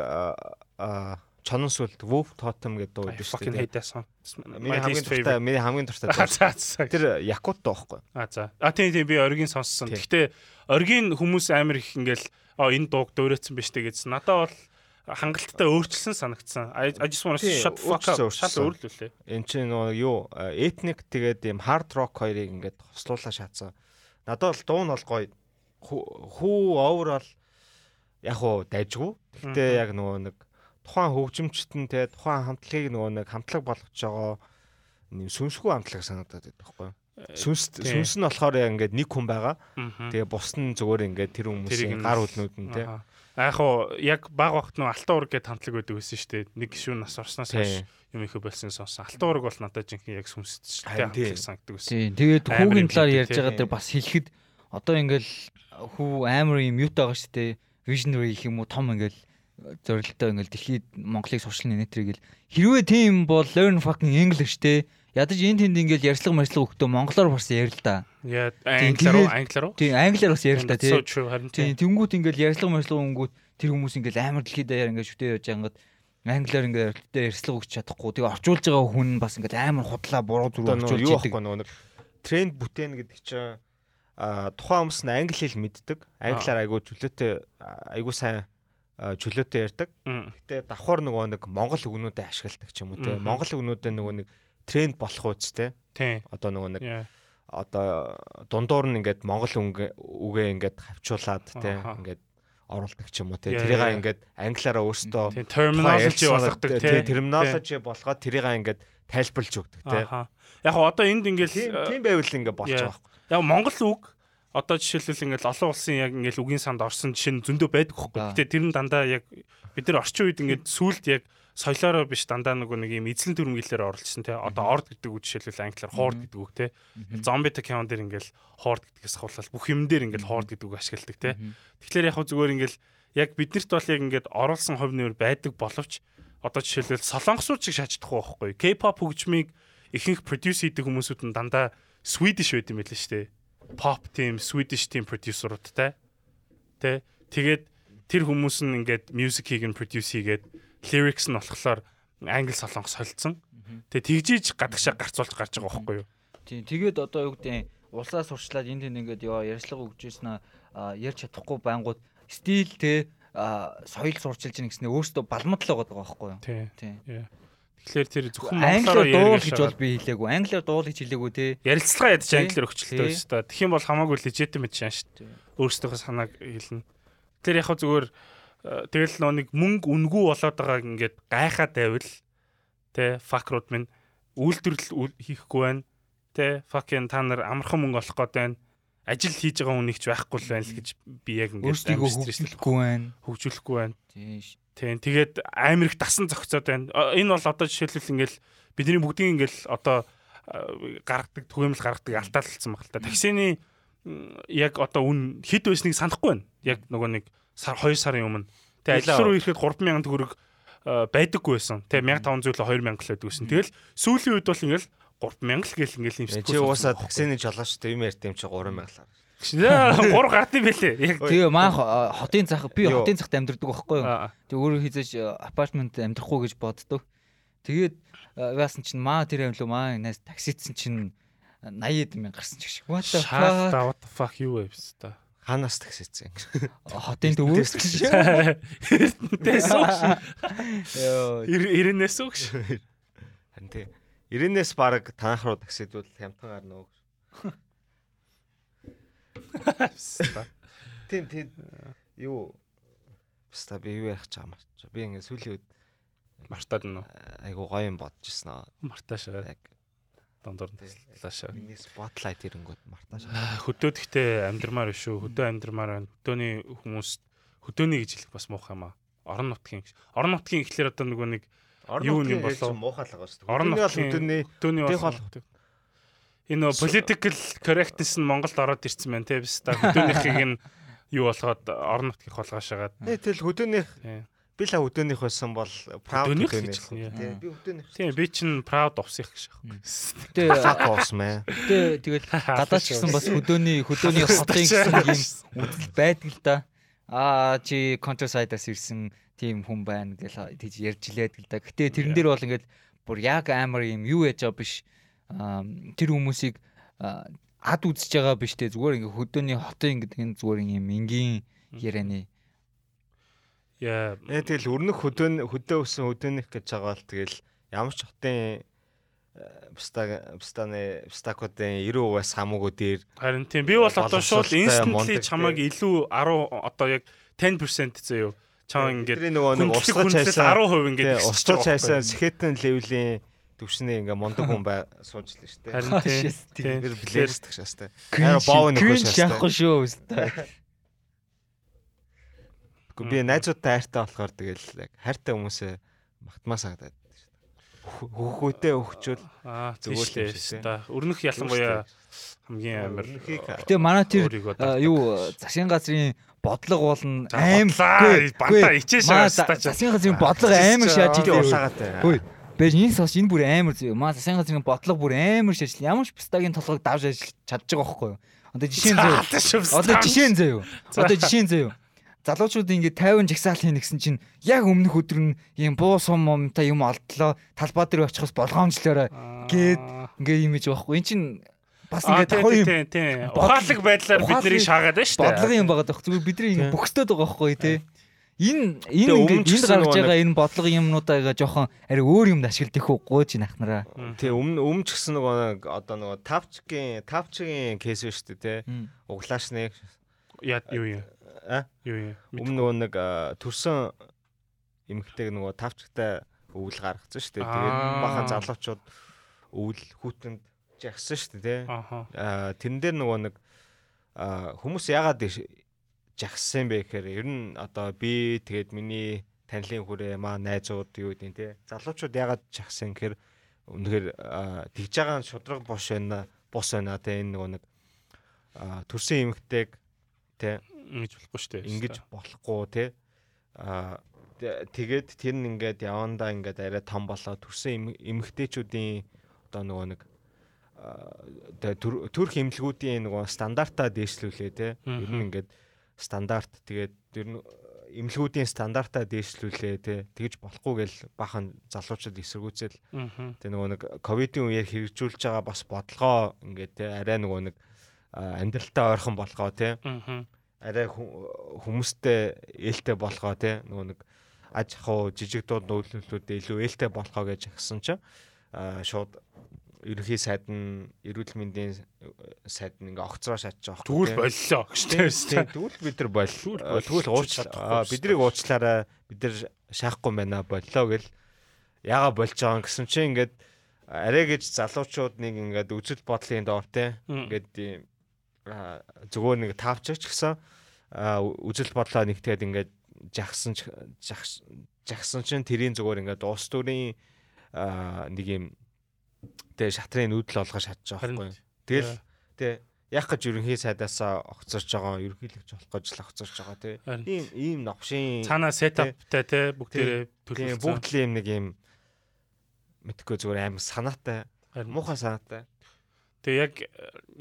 чонон сүлд Wolf Totem гэдэг дуу song. It's Миний хамгийн дуртай миний хамгийн дуртай дуу. Тэр Якут дуухгүй. А за. А тийм тийм би оргийн сонссон. Гэхдээ оргийн хүмүүс амар их ингээл а энэ дууг дөөрөөцсөн биз дээ гэсэн. Надад бол хангалттай өөрчлөсөн санагдсан. I just want to shut fuck up. Шал өөрлөлээ. Энд чинь нөгөө юу этник тэгээд юм hard rock хоёрыг ингээд хослуулаа шаацсан. Надад бол дуу нь бол гоё. Хүү overall яг уу дайжгүй. Гэхдээ яг нөгөө нэг тухайн хөгжимчт нь те тухайн хамтлагийг нөгөө нэг хамтлаг болгож байгаа нэм сүнсгүй хамтлаг санагдаад байдаг байхгүй юу? Сүнс тийм. сүнс нь болохоор яг ингээд нэг хүн байгаа. Тэгээ бус нь зүгээр ингээд тэр хүмүүсийн гар хөднүүд нь те. Яг хуу яг баг багт нөө алтан ураг гэдэг хамтлаг байдаг байсан шүү дээ. Нэг гişүүн нас орсноос хойш юм их болсон сонсон. Алтан ураг бол надад жинхэнэ яг тийм. хамтлаг санагддаг байсан. Тийм. Тэгээд хүүгийн талаар ярьж байгаа дээр бас хэлэхэд одоо ингээл хүү амар юм мьют байгаа шүү дээ. Visionary гэх юм уу том ингээл зорилттой ингээл дэлхийд Монголыг сурчлын нэтрийг л хэрвээ тийм бол learn fucking English те ядаж энэ тэнд ингээл ярьслага марслага өгтөө монголоор бас ярил л да. Яа англиар англиар уу? Тийм англиар бас ярил л да Тийм тийм. тэнгуут ингээл ярьслага марслага өнгөт тэр хүмүүс ингээл амар дэлхийд даяар ингээд шүтээ явж ангад англиар ингээд ярилцтай ярьслага өгч чадахгүй. Тэгээ орчуулж байгаа хүн бас ингээд амар худлаа буруу зүрх орчуулж юу идэг. аахгүй нөгөө тренд бүтээн гэдэг чинь а тухайн хүмүүс нь англи хэл мэддэг. Англиар айгуу чөлөөтэй айгуу сайн чөлөөтэй ярьдаг. Гэтэ давхар нөгөө нэг монгол үгнүүдэд ашигладаг ч юм уу те. Монгол үгнүүдэд нөгөө нэг тренд болох үстэй. Тийм. Одоо нөгөө нэг одоо дундуур нь ингээд монгол үг үгээ ингээд хавчуулаад те ингээд оруулдаг ч юм уу те. Тэрийг ингээд англиараа өөртөө terminology болгодог тийм. терминологи болгоод тэрийг ингээд тайлбарлаж өгдөг те. Яг одоо энд Тийм ингээл тийм байвал ингээд болж байгаа байхгүй. яг монгол үг одоо жишээлбэл ингээл олон улсын яг ингээл үгийн санд орсон жишээ нь зөндөө байдаг хөөхгүй. Аа. Гэтэ тэр нь дандаа яг бид нар орчин үед ингээд сүулт яг соёлоороо биш дандаа нөгөө нэг юм эзлэн төрмгөлөөр оруулсан те. Одоо орд гэдэг үг жишээлбэл англиар хоорд гэдэг үг те. Зомби account дээр ингээл хоорд гэдгээс хавлал бүх юм дээр ингээл хоорд гэдэг үг ашигладаг те. Тэгэхээр яг хөө зүгээр ингээл яг биднэрт бол яг ингээд оруулсан хувь нэмэр байдаг боловч одоо жишээлбэл солонгосууд шиг шаачдахгүй байхгүй. K-pop хөгжмийг ихэнх produce хийдэг хүмүүсүүд нь дандаа Swedish байд юм байл шүү дээ. Pop team, Swedish team producer-ууд те. Тэ. Тэгээд тэр хүмүүс нь ингээд music-ийг нь produce хийгээд lyrics нь болохоор англи солонгос холцсон. Тэгээ тэгжиж гадагшаа гарцуулж гарч байгаа байхгүй юу? Тийм тэгээд одоо юу гэдэг улсаа сурчлаад энэ тэнд ингээд яа ярьслага өгчээснэ ярьж чадахгүй байнгут стил те соёл сурчилж ийн гэснээр өөртөө балмад л байгаа байхгүй юу. Тий. Тийм. Тэгэхээр тэр зөвхөн монголоор дуул гэж бол би хэлээгүй. Англиар дуул гэж хэлээгүй те. ярилцлага ядч англиар өгчлөлтөө шүү дээ. Тэгэх юм бол хамаагүй legitimate шаан шүү дээ. Өөрсдийнхөө санааг хэлнэ. Тэр яг зүгээр тэгэл нөө нэг мөнгө үнгүй болоод байгааг ингээд гайхаад байвал тэ факрууд минь үйлдвэрлэл хийхгүй байна. Тэ fucking та нар амархан мөнгө олох гээд байна. Ажил хийж байгаа хүнийг ч байхгүй л байна л гэж би яг ингээд стресстэй хөгжүүлэхгүй байна. хөгжүүлэхгүй байна. Тийм. ш. Тийм. Тэгээд амар их дасан зохицоод байна. Э, Энэ бол одоо жишээлбэл ингээл бидний бүгдийн ингээл одоо э, гаргадаг түгээмэл гаргадаг алтаалцсан баг л та. Таксины яг одоо үн хэд байсныг санахгүй байна. Яг нөгөө нэг сар 2 сарын өмнө. Тэгээд ажил руу ирэхэд 3000 төгрөг э, байдаггүй байсан. Тэгээ 1500 л 2000 л байдаг байсан. Тэгэл сүүлийн үед бол ингээл 3000 л гээл ингээл юм Чи уусаа таксины жолоочтой юм ярьд юм чи 3000 лаа. Яа 3 гардыг байлээ. Яг Тэгээ маа хо- хотын зах би хотын захт амьдардаг байхгүй юу. Тэг өөрөө хизээж апартмент амьдрахгүй гэж боддог. Тэгээд яасан чинь маа тэр амьлуу маа энэс такситсэн чинь 80 мянга гарсан ч гэх шиг. What the fuck? what the fuck юу вэ биш та. Ханаас таксицэн. Хотын төвөөс. Тэс үгш. Йоо. 90-ээс үгш. Харин тий. 90-ээс баг танах руу таксидвал хямдхан гарна уу. Тийм тийм юу Баста би юу ярих байгаа марч. Би ингээ сүүлийн үед Мартаад нь айгу гоё юм бодож ирсэн аа. мартаашаа Яг дондор талаашаа. миний спотлайт ирэнгүүт мартааш. Хөдөөд ихтэй амьдрмаар биш шүү. Хөдөө амьдрмаар байна. Хөдөөний хүмүүс хөдөөний гэж хэлэх бас муухай маа. Орон нутгийн. Орон нутгийн ихлээр одоо нөгөө нэг Юу юм болов? Муухай л байгаа шүү дээ. Орон нутгийн- хөдөөний Тэг бол энэ нөгөө political correctness нь Монголд ороод ирсэн байна те биш та хөдөөнийхийг нь юу болгоод орон нутгийнх болгоошагаад Э, тэл хөдөөнийх. Би л хөдөөнийх байсан бол proud Хөдөөнийх хөдөөнийх. гэж хэлнэ, Тий, би хөдөөнийх. Тийм би чинь proud овсих гэж аахгүй. Гэтэ Fuck off man. гэтэ тэгэл гадаад ч гэсэн бас хөдөөний хөдөөний хотын гэсэн юм үзэл байдаг л да. Аа чи countryside-аас ирсэн тийм хүн байна гэл тийж ярьж илээд л да. Гэтэ тэрэн дээр бол ингээд бүр яг амар юм юу яж байгаа биш. Тэр хүмүүсийг ад үзэж байгаа биш те зүгээр ингээд хөдөөний хотын гэдэг энэ зүгээр юм энгийн ярианы. Яа Э тэгэл өрнөх хөдөөн хөдөө өсөн хөдөөнийх гэж байгаа л тэгэл ямар ч хотын бста бстаны бстакодын 90%-аас хамаагүй дээр харин тийм би бол одоо шууд instantly чамайг илүү 10 одоо яг 10% заяа чам ингээд нөгөө нэг хүндлэл хайсан 10% ингээд байгаа хайсан байхгүй. сэхэтэн левелийн төвшний ингээ мундаг хүн бай сууж л штэ. Харин тийм Тэр блэрсдэг шаастай. Кринж боов нэг шаастай. яахгүй шүү өстой. Гэхдээ би найзуудтай хайртай болохоор тэгэл яг хайртай хүмүүсээ магтмаа сагдаад. хөхөөтэй өгчөөл Аа Зүгээр л шиг, та. Өрнөх ялангуяа хамгийн амар Гэтэ манай тэр юу засгийн газрын бодлого болно бодлоо, бантаа ичээш Маа австаа ч. засгийн газрын бодлого амар шааж идэв. улаагатай. Хөөе. Бэж энэ сос энэ бүр амар зөө. Маа засгийн газрын бодлого бүр амар шааж. Ямар ч пистагийн толгойг давж ажиллаж чадж байгаа байхгүй юу? Одоо жишээ нь зөө. Одоо жишээ нь зөө. Одоо жишээ нь зөө. Залуучууд ингээд 50 жагсаал хийнэ гэсэн чинь яг өмнөх өдөр нь ийм буу сум юмтай юм олдлоо. Талбай дээр очихос болгоомжлоорой. гээд ингээ юм иж байхгүй. Эн чинь бас ингээд бодлого- Ухаалаг байдлаар бид нарыг шаагаад байна шүү дээ. бодлого юм байгаа дах. Зүгээр бидний Тийм. ингэ бөхсдөд байгаа байхгүй тий. Энэ энэ ингээд энд гарч байгаа энэ бодлого юмнуудаа жоохон ари өөр юмд ашигладаг хөө гооч нахнараа. Тий өмнө өмнө ч гэсэн нөгөө нэг одоо нөгөө тавчгийн тавчгийн кейс шүү дээ тий. Углаашны Яа юу юм? А Юу юм? өмнө нөгөө нэг төрсөн эмэгтэйг нөгөө тавчтай өвөл гаргацсан шүү дээ. Тэгээд бахан залуучууд өвөл хүүтэнд жагсан шүү дээ. Аа тэрэн дээр нөгөө нэг хүмүүс яагаад иш- жагссан бэ гэхээр ер нь одоо би тэгээд миний танилын хүрээ маа найзууд юу гэдэг нь тий. Залуучууд яагаад жагссан гэхээр үнэхээр тэгж байгаа нь шудраг бош байна бос байна тий энэ нөгөө нэг төрсэн эмэгтэйг тий Ингэж болохгүй шүү дээ. ингэж болохгүй тий а тэ- тэгээд тэр нь ингээд явандаа ингээд арай том болоо төрсэн эм- эмэгтэйчүүдийн одоо нөгөө нэг төрх эмнэлгүүдийн нөгөө стандартаа дээшлүүлээ тий ер нь ингээд стандарт тэгээд ер нь эмнэлгүүдийн стандартаа дээшлүүлээ тий тэгж болохгүй гэл бахан залуучууд эсэргүүцэл. Тэг нөгөө нэг ковидын үеэр хэрэгжүүлж байгаа бас бодлогоо ингээд тий арай нөгөө нэг а, амьдралтай ойрхон болгоо тий Аха арай ху- хүмүүстэй ээлтэй болгоо те нөгөө нэг аж ахуй жижиг дууд нөлөөллүүдэд илүү ээлтэй болгоо гэж агсан чинь аа шууд ерөнхий сайд нь эрүүл мэндийн сайд нь ингээ огцроо шатчих واخ. Тэгвэл боллоо гэжтэй Тийм тэгвэл бид нар боль. Тэгвэл Аа, боль. Тэгвэл уучлаа. Чадахгүй Аа, шүү Биднийг уучлаарай. Бид нар шаахгүй байна боллоо гэл яага болж байгаа юм гэсэн чинь ингээд арай гэж залуучууд нэг ингээд үжил бодлын доор те Мм. ингээд ийм аа, зүгээр нэг таавчаач гэсэн үжил бодлоо нэгтгээд ингээд жагсан жагсан чинь тэрийн зүгээр ингээд уус төрийн нэг юм тэ шатрын нүүдэл болгож шатж байгаа байхгүй. Тэгэл тэ яг гэж ерөнхий сайдаасаа огцорч байгаа ерөнхийлөгч болох гэж л огцорч байгаа тий. Ийм ийм новшин цаанаа сетаптай те бүгдээрээ төлөвлөсөн. бүгд л ийм нэг ийм мэдхгүй зүгээр аим санаатай муухай санаатай. Тэгээ яг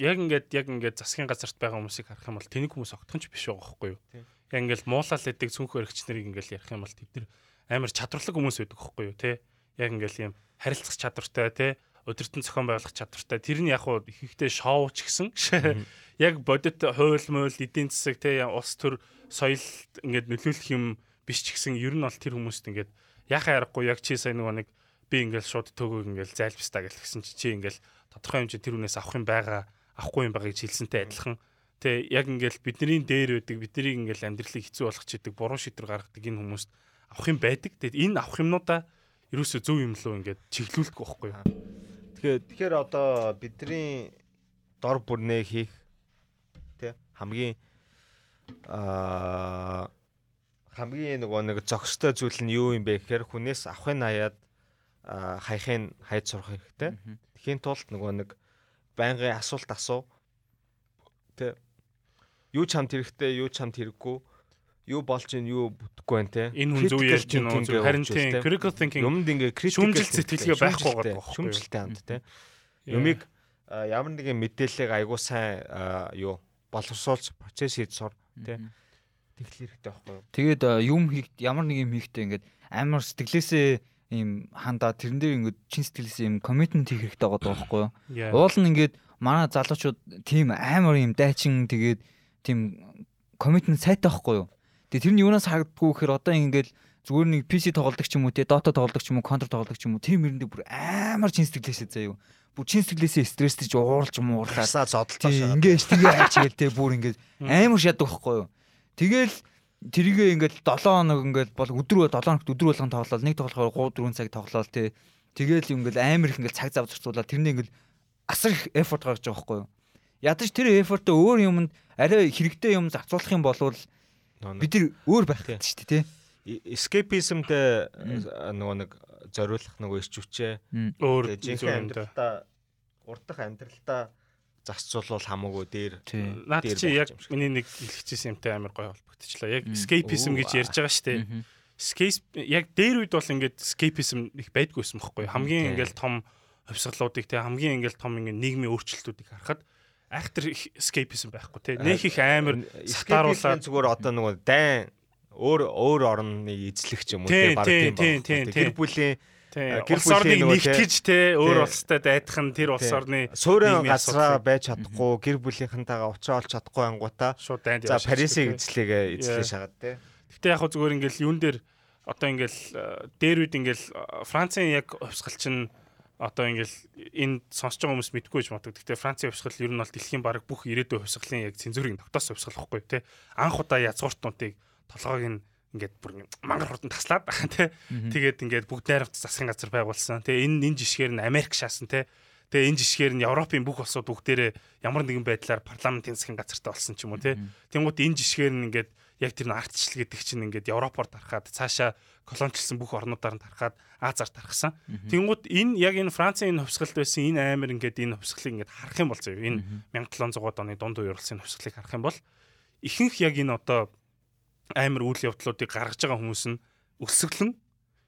яг ингээд яг ингээд засгийн газарт байгаа хүмүүсийг харах юм бол тэнэг хүмүүс огтхон ч биш байгаа байхгүй юу? Яг ингээд муулал эдэг цүнх өргөч нарыг ингээд ярих юм бол тэд нар амар чадварлаг хүмүүс байдаг байхгүй юу? Тэ? Яг ингээд юм харилцах чадвартай те өдөртөн зохион байгуулах чадвартай тэр нь яг уу ихэнхдээ шоу ч гэсэн яг бодит хууль мууль эдийн засаг те улс төр соёл ингээд нөлөөлөх юм биш ч гэсэн ер нь бол тэр хүмүүст ингээд яхаа ярахгүй яг чи сайн нөгөө нэг би ингээд шууд төгөөг ингээд зайлбстаа гэл гисэн чи чи ингээд тодорхой хэмжээ тэр үнээс авах юм байгаа авахгүй юм байгааг хэлсэнтэй адилхан. Тэ яг ингээд бидний дээр байдаг бидний ингээд амьдралыг хэцүү болгох чийдэг буруу шийдвэр гаргадаг энэ хүмүүст авах юм байдаг. Тэгээд энэ авах юмнуудаа ерөөсөө зөв юм лөө ингээд чиглүүлдэг байхгүй юу? Тэгэхээр тэгэхээр одоо бидний дор бүрнээ хийх тий хамгийн аа хамгийн нөгөө нэг зохистой зүйл нь юу юм бэ гэхээр хүнээс авахын хаяад хаяхын хайд сурах хэрэгтэй. Тэхийн тулд нөгөө нэг байнгын асуулт асуу. Тэ юу ч хамт хэрэгтэй, юу ч хамт хэрэггүй, юу болж ийн, юу бүтэхгүй байна те. энэ хүн зөв ярьж байна уу харин тийм critical thinking Юмд ингээ critical thinking, сэтгэлгээ байхгүй юу? Шүүмжилтэй хамт те. Юмыг ямар нэгэн мэдээллийг айгуу сайн юу боловсруулж процесс хийж сур те. Тэглэх хэрэгтэй байхгүй юу? Тэгээд юм хийх ямар нэг юм хийхдээ ингээд амар сэтгэлээсээ ийм хандаа тэрэн дээр ингээд чин сэтгэлээсээ ийм коммитмент хийх хэрэгтэй байгаа байхгүй юу? Уул нь ингээд манай залуучууд тийм амар юм дайчин тэгээд тийм коммитмент сайтай байхгүй юу? Тэгээд тэр нь юунаас харагддгүй гэхээр одоо ингээд зүгээр нэг PC тоглодог ч юм уу те Dota тоглодог ч юм уу Counter тоглодог ч юм уу тэр мэрэндээ бүр амар чин сэтгэлээсээ заяа. Бүр чин сэтгэлээсээ стресстэй ууралж муурлаад Хасаа зодолцоо шаа. ингээд тэгээ ачгээл те бүр ингээд амар шадаг байхгүй юу? Тэгэл тэрийгээ ингээд 7 хоног ингээд бол өдрөө 7 хоногт өдөр болгон тоглоод нэг тоглохоор 3 4 цаг тоглоод те тэгэл ингээд амар их ингээд цаг зав зарцуулаад тэрний ингээд асар их effort гаргаж байгаа байхгүй юу? Ядаж тэр effort-өө өөр юмд арай хэрэгтэй юм зарцуулах юм бол бид нар өөр байх Тий. гэдэг шүү дээ те. escapismтэй Мм. нөгөө нэг зориулах нөгөө ирч хүчээ өөр жинхэнэ юм да. амьдралдаа амьдралдаа зарцуулбал хамаагүй дээр. Наад чи яг миний нэг хэлчихсэн юмтай амар гоё холбогдчихлаа. Яг escapism гэж ярьж байгаа шүү дээ. Escape яг дээр үед бол ингээд escapism их байдгүйсэн бохгүй. Хамгийн Тий. ингээд том хувьсгалуудыг те хамгийн ингээд том ингээд нийгмийн өөрчлөлтүүдийг харахад айхтар их escapism байхгүй те. Нэг их амар сатааруулаад- сатааруулаад зүгээр одоо нөгөө дайн өөр өөр орныг эзлэх юм уу тий баг тий, тийм тий, Гэр бүлийн тий А, гэр улс орныг бүлийн нөгөө те- нэгтгэж те өөр улстай дайдах нь тэр улс орны суурин асуудлыг- байж чадахгүй гэр бүлийнхэнтэйгээ уулзаа олж чадахгүй дайнд за Парисыг те. эзлэгээ эзлээ Yeah. шагаад тий. Гэтэ яг хөө зүгээр ингээл юун дээр одоо ингээл дээр үед ингээл Францын яг хувьсгал чинь одоо ингээл энэ сонсож байгаа хүмүүс мэдгүй ч магадгүй. Гэтэ Францын хувьсгал ер нь бол дэлхийн баг бүх ирээдүйн хувьсгалын яг цензурыг тогтоосон хувьсгал байхгүй тий. Анх удаа язгууртнуудыг толгойг нь ингээд бүр мангар хурдан таслаад тий. Тэгээд ингээд бүгд найрамд засгийн газар байгуулсан. Тэгээ энэ энэ жишгээр нь Америк шаасан тий. Тэгээ энэ жишгээр нь Европын бүх улсууд бүгдээрээ ямар нэгэн байдлаар парламентын засгийн газартай болсон ч юм уу тий. Тэнгууд энэ жишгээр нь ингээд яг тэр нь артчлал гэдэг чинь ингээд Европоор тархаад цаашаа колоничлсан бүх орнуудаар нь тархаад Азаар тархсан. Тэнгууд энэ яг энэ Францын энэ хувьсгалд байсан энэ аймар ингээд энэ хувьсгалыг ингээд харах юм бол зөө энэ 1700-аад оны дунд үеэрлсэн хувьсгалыг харах юм бол ихэнх яг энэ одоо аймар үйл явдлуудыг гаргаж байгаа хүмүүс нь өсөглөн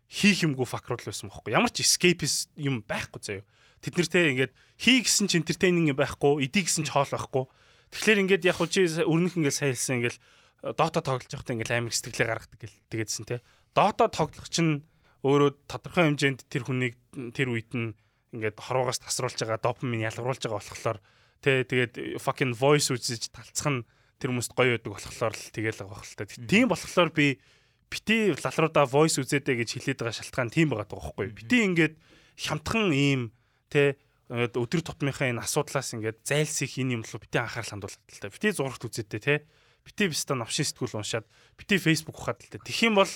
хийх юмгүй факрууд байсан байхгүй. Ямар ч escapist юм байхгүй заяа. Тэд нартэй ингээд хий гэсэн ч entertaining юм байхгүй идий гэсэн ч хоол байхгүй. Тэгэхээр ингээд яг хуу чи өрнөх ингээд сайлсан ингээд дота тоглож байхдаа ингээд амар сэтгэлээ гаргадаг гэл тэгээдсэн те. Дота тоглох чинь өөрөө тодорхой хэмжээнд тэр хүнийг тэр үед нь ингээд хорвоогоос тасруулж байгаа допамин ялгаруулж байгаа болохоор те тэгээд fucking voice үзэж талцах нь тэр хүмүүст гоё байдаг болохоор л тэгэл байгаа хэл та. Тийм болохоор би бити лалруудаа voice үзээдэ гэж хэлээд байгаа шалтгаан тийм байгаа байхгүй. Бити ингээд хямдхан ийм те ингээд өдөр тутмынхаа энэ асуудлаас ингээд зайлсхийх энэ юм руу бити анхаарал хандуулдаг л та. Бити зурагт үзээдэ те. Бити биста навшин сэтгүүл уншаад бити Facebook ухаад л та. Юм бол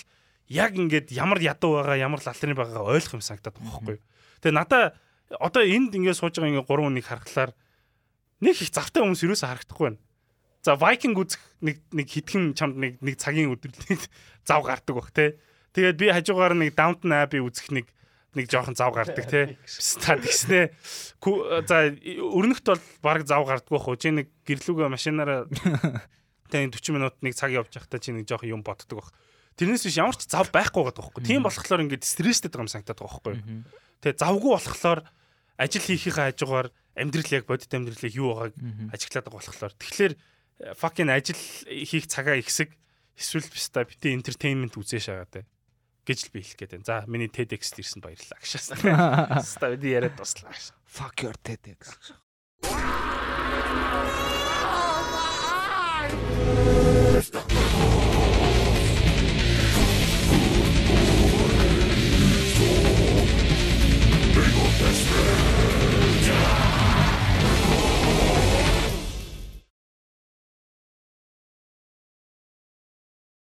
яг ингээд ямар ядуу байгаа ямар лалрын байгаагаа ойлгох юм санагдаад байгаа байхгүй. Тэгээ надаа одоо энд ингээд сууж байгаа ингээд гурван хүнийг харахаар нэг их завтай хүмүүс юусаа харагдахгүй байна. За Viking үзэх нэг нэг хитгэн чамд нэг нэг цагийн өдрөлтөнд зав гардаг бах те. Тэгээд би хажуугаар нэг Downton Abbey үзэх нэг нэг жоохон зав гардаг те. Ста тэгснэ. За өрнөхт бол баг зав гардаг бах. Чи нэг гэрлүүгээ машинаараа тэгээд 40 минут нэг цаг явж байхдаа чи нэг жоохон юм боддог бах. Тэрнээс биш ямар ч зав байхгүй байгаа байхгүй. Тийм болохоор ингээд стресстэй байгаа юм санагдаад байгаа байхгүй. Тэгээ завгүй болохоор ажил хийхийнхээ хажуугаар амьдрал яг бодит амьдрал яг юу байгааг ажиглаад байгаа болохоор тэгэхээр fucking ажил хийх цагаа ихсэг эсвэл биста бити entertainment үзээ шагаад гэж л би хэлэх гээд байна. За миний TEDx ирсэн баярлалаа гшаа. Ста би яриад туслаа. Fuck your TEDx.